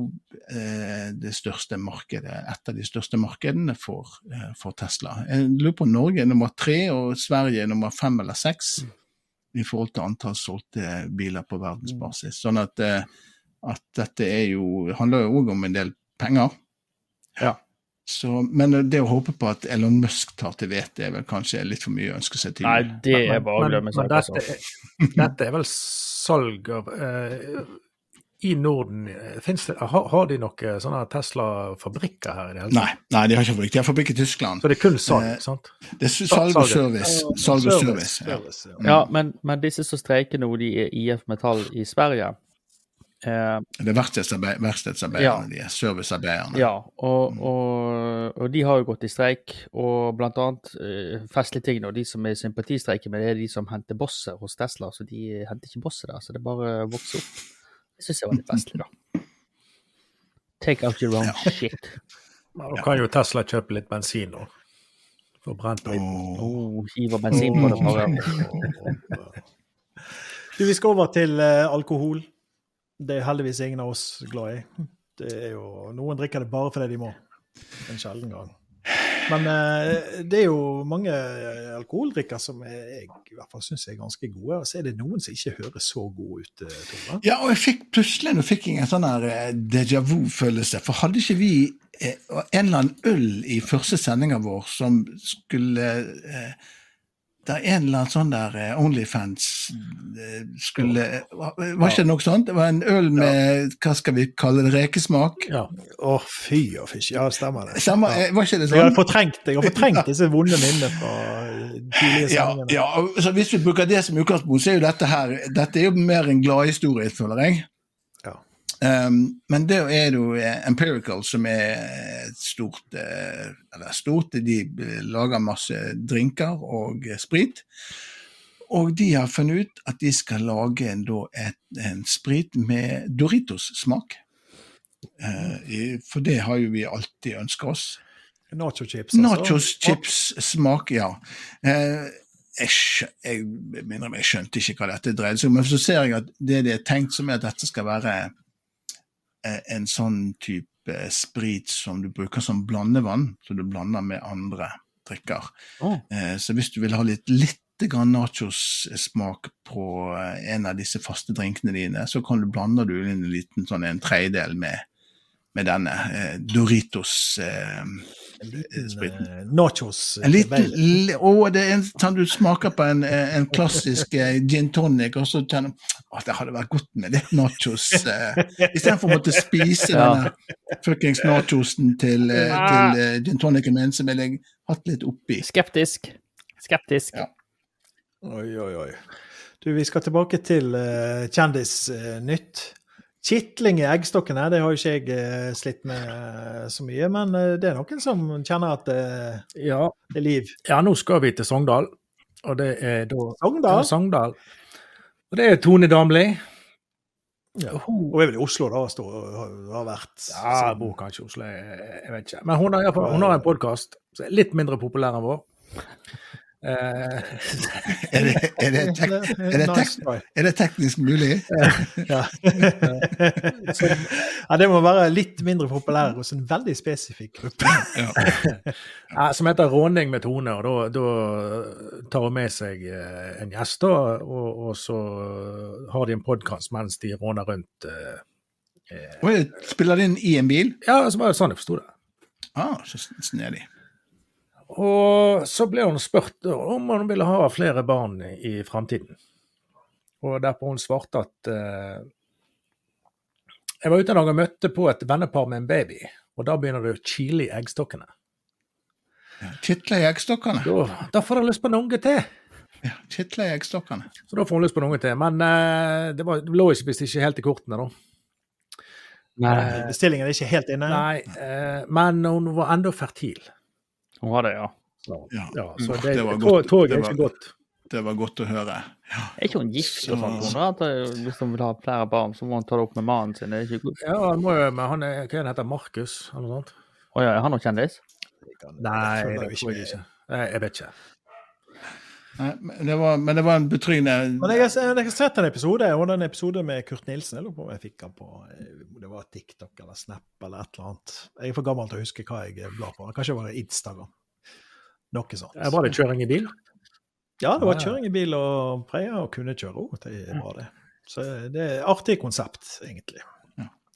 eh, det største markedet, et av de største markedene for, eh, for Tesla. Jeg lurer på Norge er nummer tre og Sverige er nummer fem eller seks i forhold til antall solgte biler på verdensbasis. Sånn at, eh, at dette er jo, handler jo òg om en del penger. Ja. Så, men det å håpe på at Elon Musk tar til vete, er vel kanskje litt for mye å ønske seg til. Nei, det er bare å glemme seg. dette, Altså. dette er vel salg av uh, I Norden det, har, har de noen sånne Tesla-fabrikker her i det hele Nei, nei, de har ikke fabrikk. De har fabrikk i Tyskland. Så det er kun salg, Eh, sant? Det er salg og service. Salg og service. Ja. service, ja. Ja, men, men disse som streiker nå, de er IF Metall i Sverige. Eh, Det er verkstedsarbeid, verkstedsarbeiderne, de er servicearbeiderne. ja, og, og, og de har jo gått i streik, og blant annet eh, festlige ting nå, de som er i sympatistreiker med, det er de som henter bosser hos Tesla, så de henter ikke bosser der, så det bare vokser opp. Det syns jeg var litt festlig, da. Take out your own shit. Nå kan jo Tesla kjøpe litt bensin nå. få brent litt. Oh. Oh, hiver bensin på det bare. Du, vi skal over til eh, alkohol. Det er heldigvis ingen av oss glad i. Det er jo, Noen drikker det bare fordi de må. En sjelden gang. Men eh, det er jo mange eh, alkoholdrikker som jeg i hvert fall syns er ganske gode. Og så er det noen som ikke høres så gode ut, eh, Tore. Ja, og jeg fikk plutselig nå fikk jeg en sånn her déjà vu-følelse. For hadde ikke vi en eller annen øl i første sendinga vår som skulle eh, Det er en eller annen sånn der eh, Onlyfans eh, skulle Var var ikke det noe sånt? Det var en øl med hva skal vi kalle det, rekesmak? Ja. Å, fy og fysj. Ja, stemmer det. Stemmer, ja. var ikke det Jeg har sånn? fortrengt, jeg har fortrengt disse vonde minnene fra eh, tidligere Ja, sendinger. ja, og så Hvis vi bruker det som utgangspunkt, så er jo dette her Dette er jo mer en gladhistorie, føler jeg. Um, men det er det jo eh, Empirical, som er et stort eh, Eller stort, de eh, lager masse drinker og sprit. Og de har funnet ut at de skal lage en, et, en sprit med Doritos-smak. Uh, for det har jo vi alltid ønska oss. Nacho chips. altså. Nachos chips smak, ja. Uh, jeg, jeg, jeg skjønte ikke hva dette dreide seg om, men så ser jeg at det det er tenkt som er at dette skal være en sånn type sprit som du bruker som blandevann, som du blander med andre drikker. Eh, så hvis du vil ha litt, litt nachos-smak på eh, en av disse faste drinkene dine, så kan du blande du inn en liten sånn en tredjedel med, med denne eh, Doritos-spriten. eh, nachos. eh, en liten, å, det er en, sånn du smaker på en, eh, en klassisk eh, gin tonic, og så tenker du at det hadde vært godt med litt nachos. Eh, Istedenfor å måtte spise (laughs) Ja. denne fuckings nachosen til, eh, til eh, gin tonicen min, så ville jeg hatt litt oppi. Skeptisk. Skeptisk. Ja. Oi, oi, oi. Du, vi skal tilbake til uh, Kjendisnytt. Kitling i eggstokkene, det har jo ikke jeg eh, slitt med eh, så mye. Men eh, det er noen som kjenner at det, Ja. det er liv. ja, nå skal vi til Sogndal. Og det er da Sogndal? Sogndal. Og det er Tone Damli. Ja. Hun er vel i Oslo, da, stå, har, vært. Ja, hun bor kanskje i Oslo, jeg, jeg vet ikke. Men hun har, hun har en podkast som er litt mindre populær enn vår. Eh, (laughs) Er det, er det, tek, er det, tek, er det teknisk mulig? Ja. ja, (laughs) det må være litt mindre populært hos en veldig spesifikk gruppe. ja, (laughs) som heter Råning med Tone, og da, da tar hun med seg eh, en gjest, da, og, og så har de en podkast mens de råner rundt. eh, Og spiller de inn i en bil? Ja, så var det sånn jeg forsto det. Ah, så snedig. Og så ble hun spurt om hun ville ha flere barn i, framtiden. Og derpå hun svarte at eh, Jeg var ute en dag og møtte på et vennepar med en baby, og da begynner det å kile i eggstokkene. Kitle i eggstokkene. Da, da får jeg lyst på en unge til. Ja, Kitle i eggstokkene. Så da får hun lyst på en unge til. Men eh, det, var, det lå ikke visst ikke helt i kortene, da. Nei, Bestillingen er ikke helt inne. Nei, eh, men hun var enda fertil. Hun har det, ja. Så, Ja. ja, så Mm, det, det tog- toget Det er var- ikke godt. det var godt å høre. Ja. Er ikke hun gift og sånt? Så- Hun, da? at eh, hvis hun vil ha flere barn, så må hun ta det opp med mannen sin. Det er ikke godt. Ja, han må jo, men han er, hva er heter Markus, eller noe sånt? Å ja, er han noen kjendis? Nei, det tror jeg ikke. Nei, jeg vet ikke. Nei, men det var, men det var en betryggende Men jeg jeg, jeg har sett en episode, og den episode med Kurt Nilsen. Jeg lurer på om jeg fikk den på eh, det var TikTok eller Snap eller et eller annet. Jeg er for gammel til å huske hva jeg blar på. Kanskje det var Instagram. Noe sånt. Det Var det kjøring i bil? Ja, det var Ja, ja. kjøring i bil og preie og kunne kjøre òg. Det var det. Så det er et artig konsept, egentlig.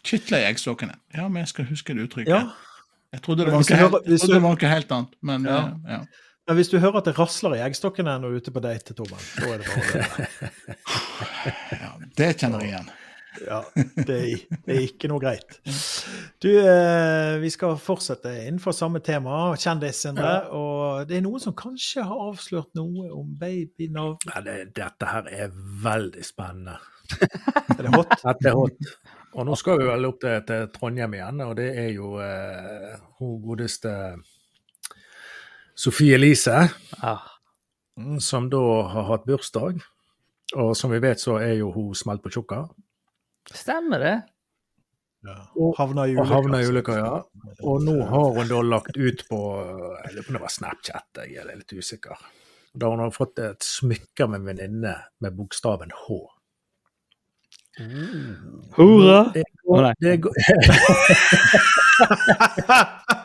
Kitler i eggstokkene. Ja, men jeg skal huske det uttrykket. Ja, Jeg trodde det var noe helt, helt annet, men Ja. eh, ja. Hvis du hører at det rasler i eggstokkene når du er ute på date, Torben, da er det bare det. (laughs) ja. Det kjenner jeg igjen. Ja, det er, det er ikke noe greit. Du, eh, vi skal fortsette innenfor samme tema, kjendisene. Og det er noen som kanskje har avslørt noe om babynavn. Ja, det, dette her er veldig spennende. Er det hot? Dette er hot. Og nå skal vi vel opp til, til Trondheim igjen, og det er jo eh, hun godeste Sofie Elise, Ah, som da har hatt bursdag. Og som vi vet, så er jo hun smelt på tjukka. stemmer det? Ja. Og- Havna i ulykka. ulykka, ja. Og nå har hun da lagt ut på Jeg lurer på om det var Snapchat, jeg er litt usikker. Da hun har fått et smykke med en venninne med bokstaven H. Hurra! Det går, det går, (laughs) (laughs) (laughs)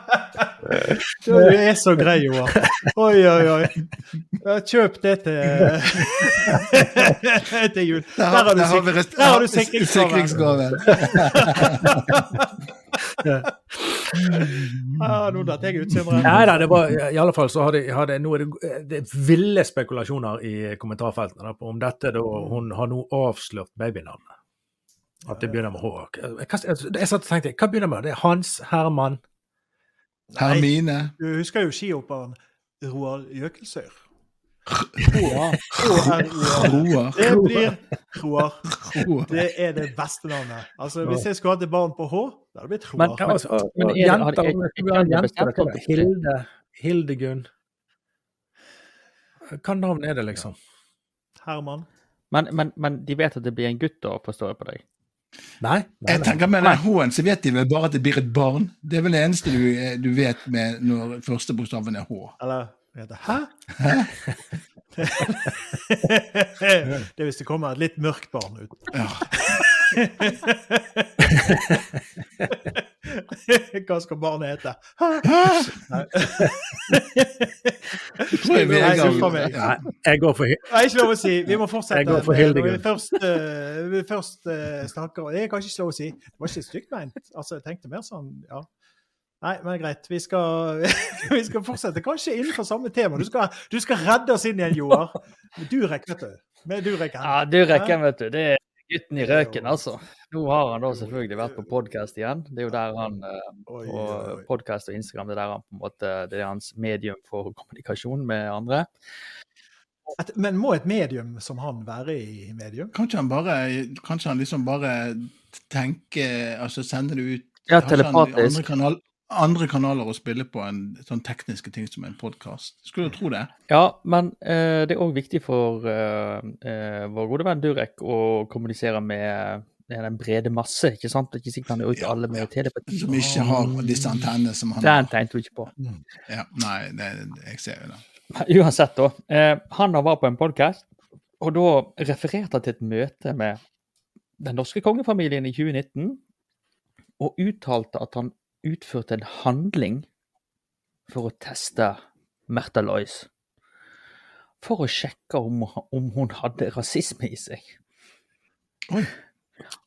Du er så grei, Joar. Oi, oi, oi. Kjøp det til (laughs) til jul. Der har du, sik der har du sikringsgaven. sikringsgave. sikringsgave. (laughs) Nå datt jeg ut, Nei da, det var i alle fall så hadde, hadde nå er det, det er ville spekulasjoner i kommentarfeltene da, på om dette da hun har nå avslørt babynavnet. At det begynner med H. Hva- Jeg satt og tenkte, hva begynner med? Det er Hans Herman. Hermine. Du husker jo skihopperen Roar Jøkelsøyr? Roar. Det blir Roar. Roar. Det er det beste navnet. Altså, Hvis jeg skulle hatt et barn på H, da hadde det blitt Roar. Altså, men jenter, jenter, Hilde, Hildegunn. Hva navn er det, liksom? Herman. Men, men, men de vet at det blir en gutt, da, forstår jeg på deg? Nei? nei, Jeg tenker Med den H-en så vet de vel bare at det blir et barn. Det er vel det eneste du, du vet med når første bokstaven er H. Eller det heter Hæ? (laughs) det er hvis det kommer et litt mørkt barn ut. Ja. (laughs) (laughs) Hva skal barnet hete? Nei. Nei, jeg går for Nei, ikke lov å si. Vi må fortsette. Jeg går for Hildegunn. Når vi først, eh, vi først eh, snakker Det er kanskje ikke lov å si. Det var ikke stygt ment. Altså, jeg tenkte mer sånn, ja. Nei, men greit. Vi skal, (laughs) vi skal fortsette. Kanskje innenfor samme tema. Du skal, du skal redde oss inn igjen, Joar. Med Durek, vet du. Med Durek. Ja, du rekker, vet du. Det er gutten i røken, altså. Nå har han da selvfølgelig vært på podkast igjen. Det er jo der han og på oi, oi. podkast og Instagram, det er der han på en måte, det er hans medium for kommunikasjon med andre. Et, men må et medium som han være i medium? Kanskje han bare Kanskje han liksom bare tenker Altså sender det ut Ja, Har ikke han Andre, telepatisk. kanal, andre kanaler å spille på enn sånn tekniske ting som en podkast. Skulle du tro det. Ja, men eh, det er òg viktig for eh, eh, vår gode venn Durek å kommunisere med, den brede masse, ikke sant? Ikke sikkert han er ute Ja, alle med telepati. Som ikke har disse antennene som han Den tenkte du ikke på. Ja, nei, det, jeg ser jo det. Uansett, da. Eh, han var på en podkast, og da refererte han til et møte med den norske kongefamilien i 2019, og uttalte at han utførte en handling for å teste Märtha Lois. For å sjekke om, om hun hadde rasisme i seg. Oi.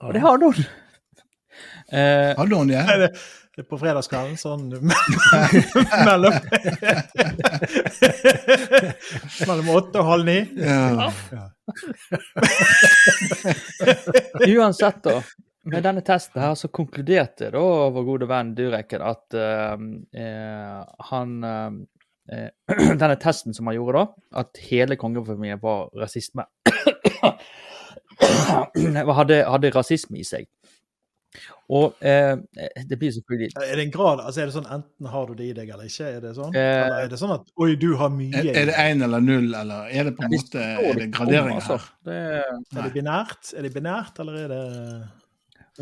Og det hadde hun! Eh, Hadde hun det? Er det, det er på fredagskvelden, sånn (laughs) mellom Mellom åtte og halv ni. Ja. Uansett, da. Med denne testen her så konkluderte da vår gode venn Dureken at eh, eh, han eh, (clears throat) Denne testen som han gjorde da, at hele kongefamilien var rasisme (clears throat) hadde, hadde rasisme i seg. Og eh, det blir selvfølgelig Er det en grad, altså er det sånn enten har du det i deg eller ikke? Er det sånn? Eh, eller er det sånn at oi, du har mye Er, er det én eller null, eller er det på en måte er det graderinger altså. her? Det, Er det binært, er det binært eller er det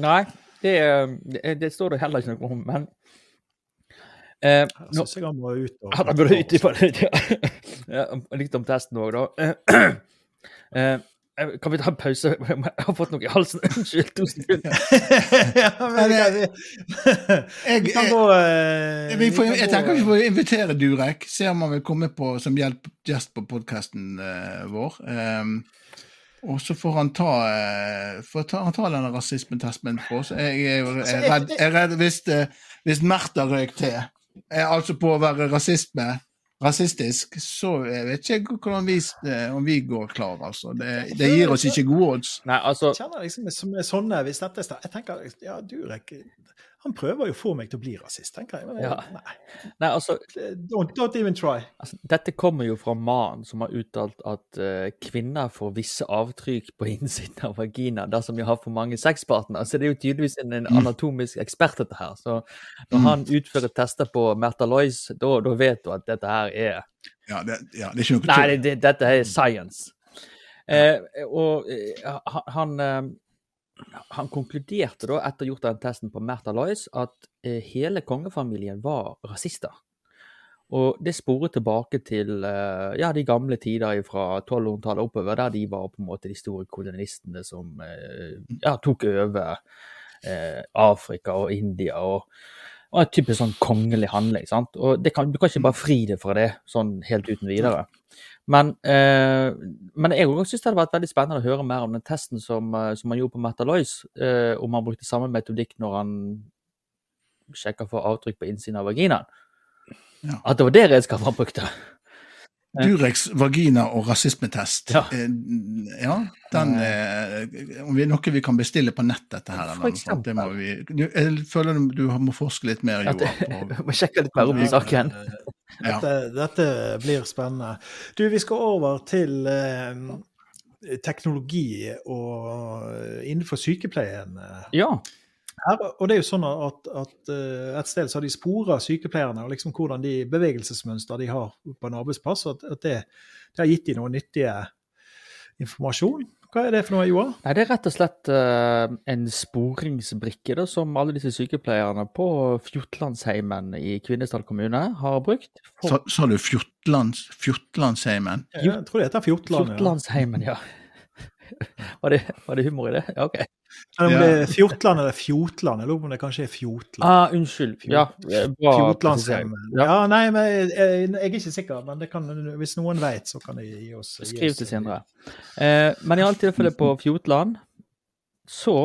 nei, det, det, det står det heller ikke noe om, men eh, Jeg syns jeg han må ut og han burde ut ifra (laughs) det. Ja, litt om testen òg, da. (clears throat) Eh, kan vi ta en pause? (laughs) Jeg har fått noe i halsen. (laughs) Unnskyld, to sekunder. ja, men jeg, jeg, Jeg, jeg, gå eh, vi får, jeg tenker vi får invitere Durek, se om han vil komme på som hjelp, gjest på podkasten vår. Um, og så får han ta, eh, får ta, han ta denne rasismetesten på oss. Jeg er jo er redd, jeg er redd hvis, eh, hvis Märtha røyk til, eh, altså på å være rasisme, rasistisk, så jeg vet ikke hvordan vi, om vi går klar, altså. Det, det gir oss ikke gode odds. Nei, altså Jeg kjenner liksom med, sånne, hvis dette er Jeg tenker, ja, Durek Han prøver jo å få meg til å bli rasist, tenker jeg. Men Ja. nei, Nei, altså, don't, don't even try. altså Dette kommer jo fra mannen som har uttalt at uh, kvinner får visse avtrykk på (laughs) innsiden av vagina dersom de har for mange sexpartnere. Så det er jo tydeligvis en, en anatomisk ekspert, dette her. Så når han utfører tester på Märtha Lois, da da vet du at dette her er Ja, det, ja, det er ikke noe Nei, det, det, dette er science. Eh, og eh, han, han, konkluderte da, etter gjort den testen på Märtha Lois, at eh, hele kongefamilien var rasister. Og det sporet tilbake til eh, ja, de gamle tider fra 1200-tallet oppover, der de var på en måte de store kolonistene som eh, ja, tok over eh, Afrika og India. og og en typisk sånn kongelig handling. sant? Og kan, Du kan ikke bare fri deg fra det sånn helt uten videre. Men, eh, men jeg syns det hadde vært veldig spennende å høre mer om den testen som, eh, som han gjorde på Märtha Eh, om han brukte samme metodikk når han sjekka for avtrykk på innsiden av vaginaen. Ja. At det var det redskapet han brukte. Dureks vagina- og rasismetest. Ja. Eh, ja, den eh, Om vi er noe vi kan bestille på nett, dette her. For eksempel. det må vi, jeg føler du, må forske litt mer, Joar. (laughs) må sjekke litt mer om saken. Ja. Dette, dette blir spennende. Du, vi skal over til eh, teknologi og innenfor sykepleien. eh, Ja. Her, og det er jo sånn at, at eh, et sted så har de spora sykepleierne og liksom hvordan de bevegelsesmønster de har på en arbeidsplass, og at, at det, det har gitt dem noe nyttige informasjon. Hva er det for noe, Joar? Nei, Det er rett og slett uh, en sporingsbrikke da, som alle disse sykepleierne på Fjotlandsheimen i Kvinesdal kommune har brukt. For Sa, sa du Fjortlands, Fjortlandsheimen? Jeg tror det heter Fjortland. Ja. Fjotlandsheimen, ja. Var det, var det humor i det? Ja, OK. Men om Ja. det er Fjortland eller Fjotland, jeg lurer på om det kanskje er Fjotland. Ah, unnskyld. Ja. Fjotlandsheimen. Ja. Ja, nei, men jeg, jeg, jeg er ikke sikker, men det kan, hvis noen vet, så kan de gi oss skriv til Sindre. Eh, men i alle tilfeller på Fjotland så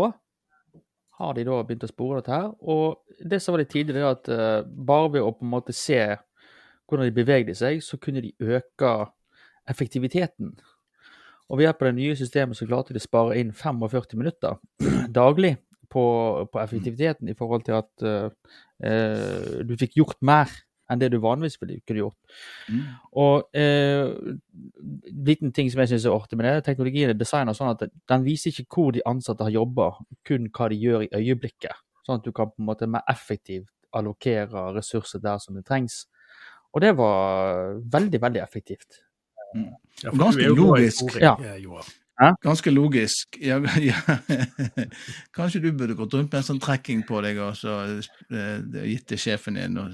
har de da begynt å spore dette her. Og det som var det tidligere, er at uh, bare ved å på en måte se hvordan de bevegde seg, så kunne de øke effektiviteten. Og ved hjelp av det nye systemet så klarte de å spare inn 45 minutter (clears throat) daglig på, på effektiviteten i forhold til at uh, du fikk gjort mer enn det du vanligvis ville kunne gjort. Mm. Og eh, liten ting som jeg syns er artig med det, teknologien er designet sånn at den viser ikke hvor de ansatte har jobba, kun hva de gjør i øyeblikket. Sånn at du kan på en måte mer effektivt allokere ressurser der som det trengs. Og det var veldig, veldig effektivt. Ja, Og ganske du er jo logisk. Ja. eh, Joar. Ganske logisk. Ja, ja. (laughs) Kanskje du burde gått rundt med en sånn trekking på deg og så eh, gitt til sjefen din og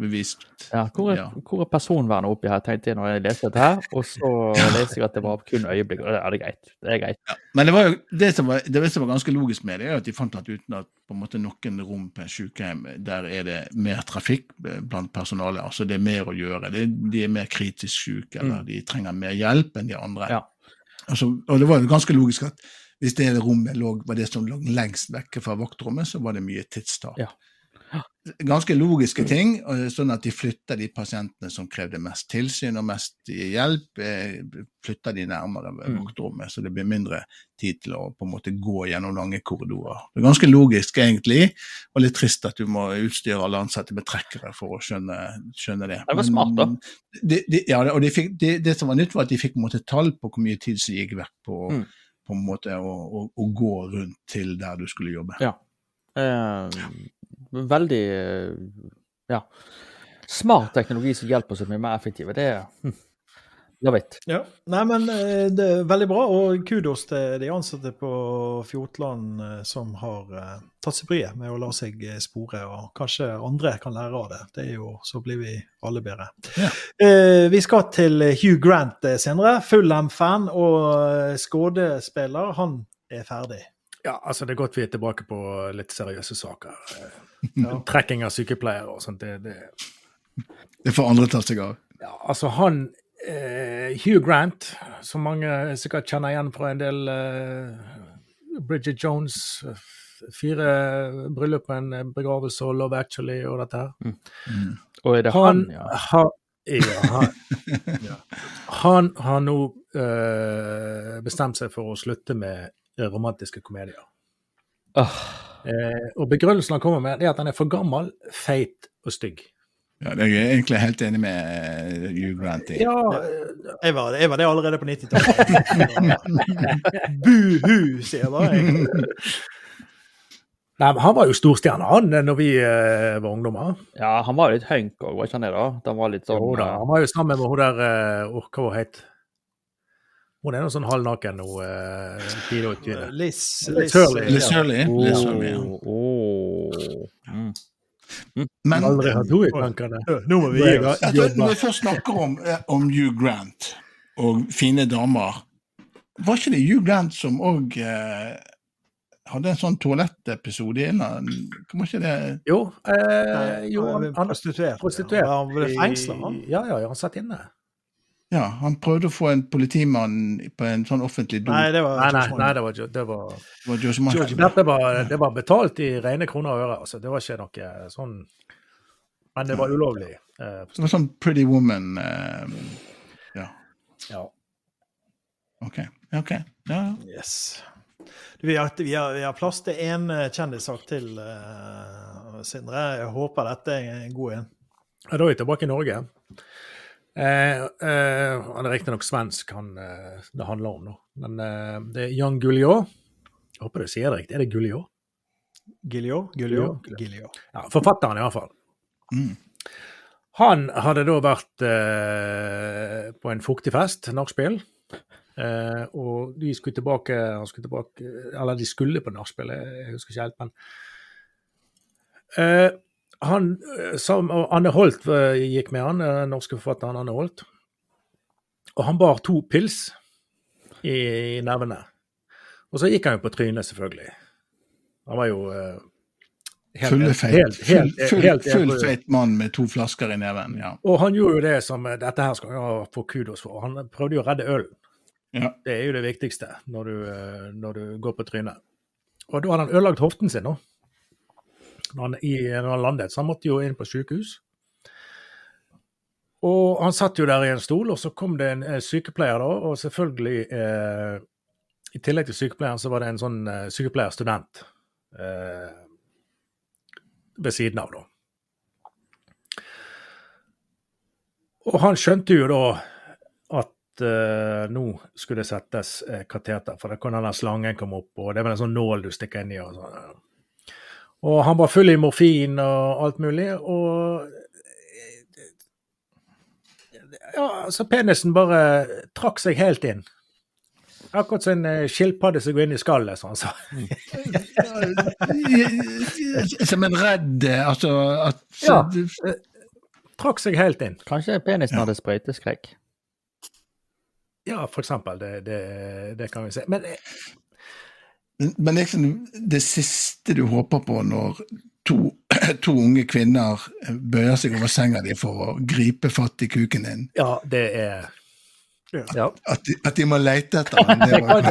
bevist Ja, hvor, er, Ja. hvor er personvernet oppi her, tenkte jeg når jeg leste dette her. Og så (laughs) leste jeg at det var kun øyeblikk. Og det er greit. Det er greit. Men det var jo det som var, det som var ganske logisk med det, er at de fant at uten at på en måte noen rom på en sykehjem, der er det mer trafikk blant personalet. Altså det er mer å gjøre. Det, de er mer kritisk syke, eller de trenger mer hjelp enn de andre. Ja. Altså, og det var jo ganske logisk at hvis det rommet lå, var det som lå lengst vekke fra vaktrommet, så var det mye tidstap. Ja. Ganske logiske ting, sånn at de flytter de pasientene som krevde mest tilsyn og mest hjelp, eh, flytter de nærmere Mm. vaktrommet, så det blir mindre tid til å på en måte gå gjennom lange korridorer. Det er ganske logisk egentlig, og litt trist at du må utstyre alle ansatte med trekkere for å skjønne, skjønne det. Det var smart, da. Det, de, ja, og de fikk, det, det som var nytt, var at de fikk måte tall på hvor mye tid som gikk vekk på, Mm. på en måte å, å, å gå rundt til der du skulle jobbe. Ja. Eh, veldig eh, ja, smart teknologi som hjelper oss å bli mer effektive. Det er hm, vet. Ja. Nei, men eh, det er veldig bra, og kudos til de ansatte på Fjortland eh, som har tatt seg bryet med å la seg spore, og kanskje andre kan lære av det. Det er jo, Så blir vi alle bedre. Ja. Eh, vi skal til Hugh Grant senere, senere. M-fan og skådespiller. skuespiller. Han er ferdig. Ja, altså Det er godt vi er tilbake på litt seriøse saker. Eh, Ja. (laughs) Trekking av sykepleiere og sånt. Det, det, Det får andre ta seg av. ja, altså han eh, Hugh Grant, som mange sikkert kjenner igjen fra en del eh, Bridget Jones, eh, fire bryllup, en begravelse og Love Actually og dette her. Og er det han, Han ja? har ja, han, ja. han har nå eh, bestemt seg for å slutte med romantiske komedier. Åh, Eh, og begrunnelsen han kommer med, det er at han er for gammel, feit og stygg. Ja, Jeg er egentlig helt enig med eh, Hugh Grant. Ja, Jeg var, jeg var det allerede på 90-tallet. (laughs) Buhu, sier jeg bare. jeg. Nei, men Han var jo storstjerne, han, når vi eh, var ungdommer. ja, han var litt hunk òg, var ikke han det? da? Han var litt sånn Jo da, eh, Han var jo sammen med hun der uh, Hva var hun het Hun er noe sånn halvnaken nå. Uh, 24. Liz, Liz. Liz Hurley. Men Aldri hatt henne i tankene. Nå må vi gi oss. når vi først snakker om, eh, om Hugh Grant og fine damer, var ikke det Hugh Grant som òg eh, hadde en sånn toalettepisode i en eller Var ikke det Jo, eh, jo han, han prostituert. prostituert. Ja, han ble fengsla, han. Ja, ja, ja, han satt inne. Ja, han prøvde å få en politimann på en sånn offentlig do. Nei, det var Nei, nei, nei det var, det var Det var George Michael. Dette var, det var betalt i rene kroner og øre. Altså. Det var ikke noe sånn Men det var ulovlig. Eh, Det var sånn Pretty Woman eh, Ja, ja. OK. Ok. Ja, ja. Yes. Vi har, vi, har, vi har plass til én kjendissak til, uh, Sindre. Jeg håper dette er en god en. Ja, Da er vi tilbake i Norge. Eh, eh, han er riktignok svensk, han eh, det handler om nå. Men eh, det er Jan Guillou. Jeg håper du sier det riktig. Er det Guillou? Giljo? Giljo? Giljo. Giljo. Ja, Forfatteren, iallfall. Mm. Han hadde da vært eh, på en fuktig fest, nachspiel. Eh, og de skulle tilbake, han skulle tilbake Eller de skulle på nachspiel, jeg husker ikke helt, men eh, han, eh, som, Anne Holt eh, gikk med han, den norske forfatteren Anne Holt. Og han bar to pils i, i nevene. Og så gikk han jo på trynet, selvfølgelig. Han var jo eh, helt- Fulle feit. helt- helt- Full, full, feit mann med to flasker i neven. Ja. Og han gjorde jo det som eh, Dette her skal han få kudos for. Han prøvde jo å redde ølen. Ja. Det er jo det viktigste når du, eh, når du går på trynet. Og da hadde han ødelagt hoften sin nå. Når han, i, når han landet, så han måtte jo inn på sykehus. Og han satt jo der i en stol, og så kom det en eh, sykepleier da, og selvfølgelig eh, I tillegg til sykepleieren så var det en sånn eh, sykepleierstudent eh, ved siden av, da. Og han skjønte jo da at eh, nå skulle det settes eh, kateter, for da kan denne slangen komme opp, og det er vel en sånn nål du stikker inn i. Og sånn. Og han var full i morfin og alt mulig, og ja, så penisen bare trakk seg helt inn. Akkurat som en eh, skilpadde som går inn i skallet, som han sa. (laughs) Som en redd eh, Altså at Ja. Trakk seg helt inn. Kanskje penisen hadde sprøyteskrekk. Ja, for eksempel. Det, det, det kan vi se. Men eh, Men liksom det siste du håper på når to, (clears throat) to unge kvinner bøyer seg over senga di for å gripe fatt i kuken din. ja, det er Ja. At de, at de må lete etter (laughs) den. Det var,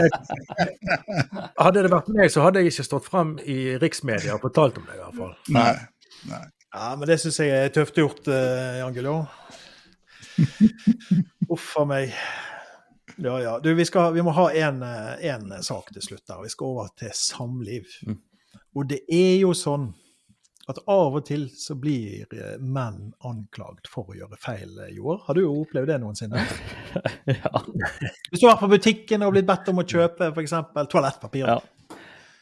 Hadde det vært meg, så hadde jeg ikke stått fram i riksmedia og fortalt om det, i hvert fall. nei, nei. Ja, men det syns jeg er tøft gjort, uh, Jan Guillou. (laughs) Uff a meg. Ja, ja. Du, vi, skal, vi må ha en, eh, sak til slutt der. Vi skal over til samliv. Mm. Og det er jo sånn at av og til så blir eh, menn anklagd for å gjøre feil, jord. Joar. Har du opplevd det noensinne? (laughs) ja. Hvis du har vært på butikken og blitt bedt om å kjøpe f.eks. toalettpapir. Ja. Eh,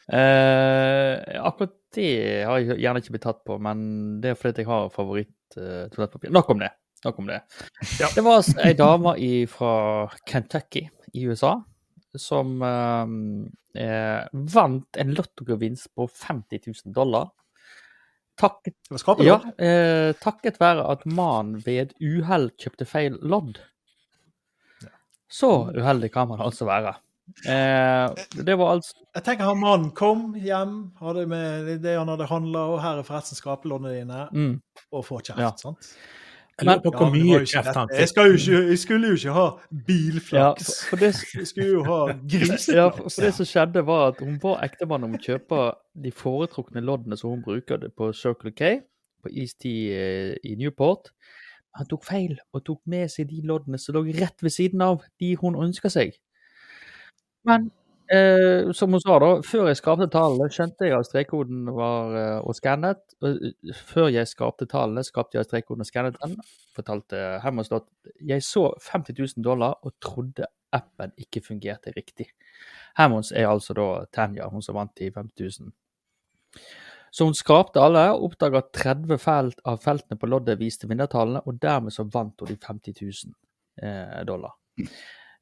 Eh, akkurat det har jeg gjerne ikke blitt tatt på, men det er fordi jeg har favoritt-toalettpapir. Nok om det. Nok om det. Ja. Det var ei dame fra Kentucky i USA som eh, eh, vant en lottogevinst på 50 000 dollar. Takket, ja, eh, takket være at mannen ved et uhell kjøpte feil lodd. Så uheldig kan man altså være. Eh, det var altså Jeg tenker han mannen kom hjem, hadde med det han hadde handla, og her er forresten skrapeloddene dine, mm, og får kjeft. Ja. sant? Jeg lurer på hvor mye kjeft han fikk. skal jo ikke, jeg skulle jo ikke ha Ja, bilflaks. for, for det, (laughs) Jeg skulle jo ha griseflaks. ja, for, for det som skjedde, var at hun var ektemann om å kjøpe de foretrukne loddene som hun bruker på Circle K, på East Tea eh, i Newport. Han tok feil og tok med seg de loddene som lå rett ved siden av de hun ønska seg. Men eh, som hun sa, da, før jeg skapte tallene, skjønte jeg at strekkoden var uh, og skannet. Eh, før jeg skapte tallene, skapte jeg strekkoden og skannet den. Fortalte Hemmers at jeg så 50 000 dollar og trodde appen ikke fungerte riktig. Hammons er altså da Tanja, hun som vant de 50 000. Så hun skapte alle, oppdaga at 30 felt av feltene på loddet viste vinnertallene, og dermed så vant hun de 50 000 eh, dollar.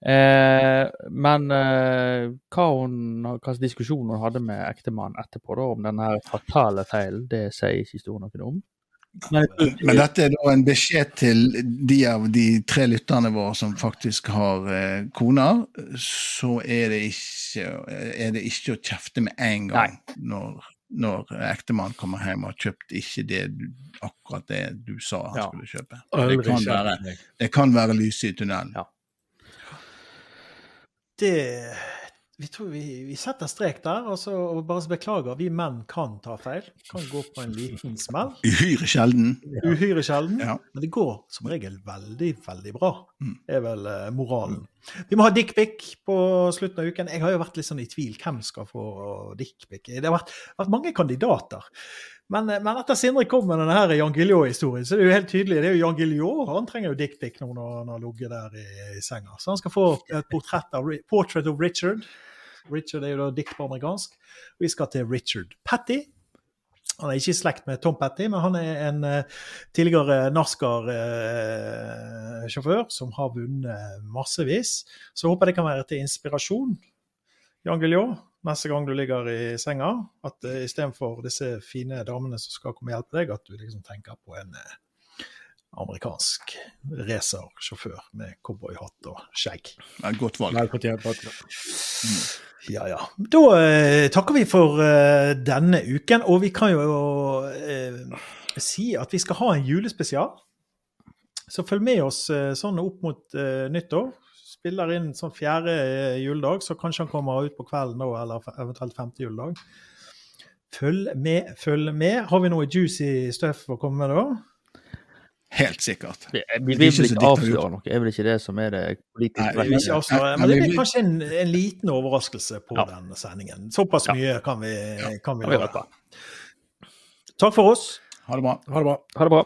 Eh, men eh, hva, hun, hva diskusjon hun hadde med ektemannen etterpå da, om denne fatale feilen, det sier ikke historien noe om. Men, Men dette er da en beskjed til de av de tre lytterne våre som faktisk har eh, koner. Så er det, ikke, er det ikke å kjefte med en gang når, når ektemann kommer hjem og har kjøpt ikke det du, akkurat det du sa han Ja. skulle kjøpe. Det kan, være, det kan være lyset i tunnelen. Ja. Det vi, tror vi, vi setter strek der, og så og bare beklager. Vi menn kan ta feil. Kan gå på en liten smell. Uhyre sjelden. Uhyre sjelden. Ja. Men det går som regel veldig, veldig bra. Mm. er vel eh, moralen. Vi må ha dickpic på slutten av uken. Jeg har jo vært litt sånn i tvil. Hvem skal få dickpic? Det har vært, vært mange kandidater. Men, eh, men etter Sindre kom med denne her Jan Guillou-historien, så det er jo helt tydelig. Det er jo Jan Guillou. Han trenger jo dickpic nå når han har ligget der i, i senga. Så han skal få et portrett av, Portrait of Richard. Richard er jo da dikt på amerikansk. Vi skal til Richard Patty. Han er ikke i slekt med Tom Petty, men han er en eh, tidligere NASCAR-sjåfør som har vunnet massevis. Så håper det kan være til inspirasjon. Jan Guillou, neste gang du ligger i senga, at uh, istedenfor disse fine damene som skal komme og hjelpe deg, at du liksom tenker på en eh, amerikansk racersjåfør med cowboyhatt og skjegg. Godt valg. Patrick. Ja, ja. Da eh, takker vi for eh, denne uken, og vi kan jo eh, si at vi skal ha en julespesial. Så følg med oss eh, sånn opp mot eh, nyttår. Spiller inn sånn fjerde juledag, så kanskje han kommer ut på kvelden nå, eller eventuelt femte juledag. Følg med, følg med. Har vi noe juicy stuff å komme med da? Helt sikkert. vi, vi vi vil ikke avsløre noe, er vel ikke det som er det politiske? Nei, Vi ikke avsløre, men det blir kanskje en, en liten overraskelse på Ja. denne sendingen. Såpass Ja. mye kan vi, kan vi Ja, vi love. Takk for oss. Ha det bra. Ha det bra. Ha det bra.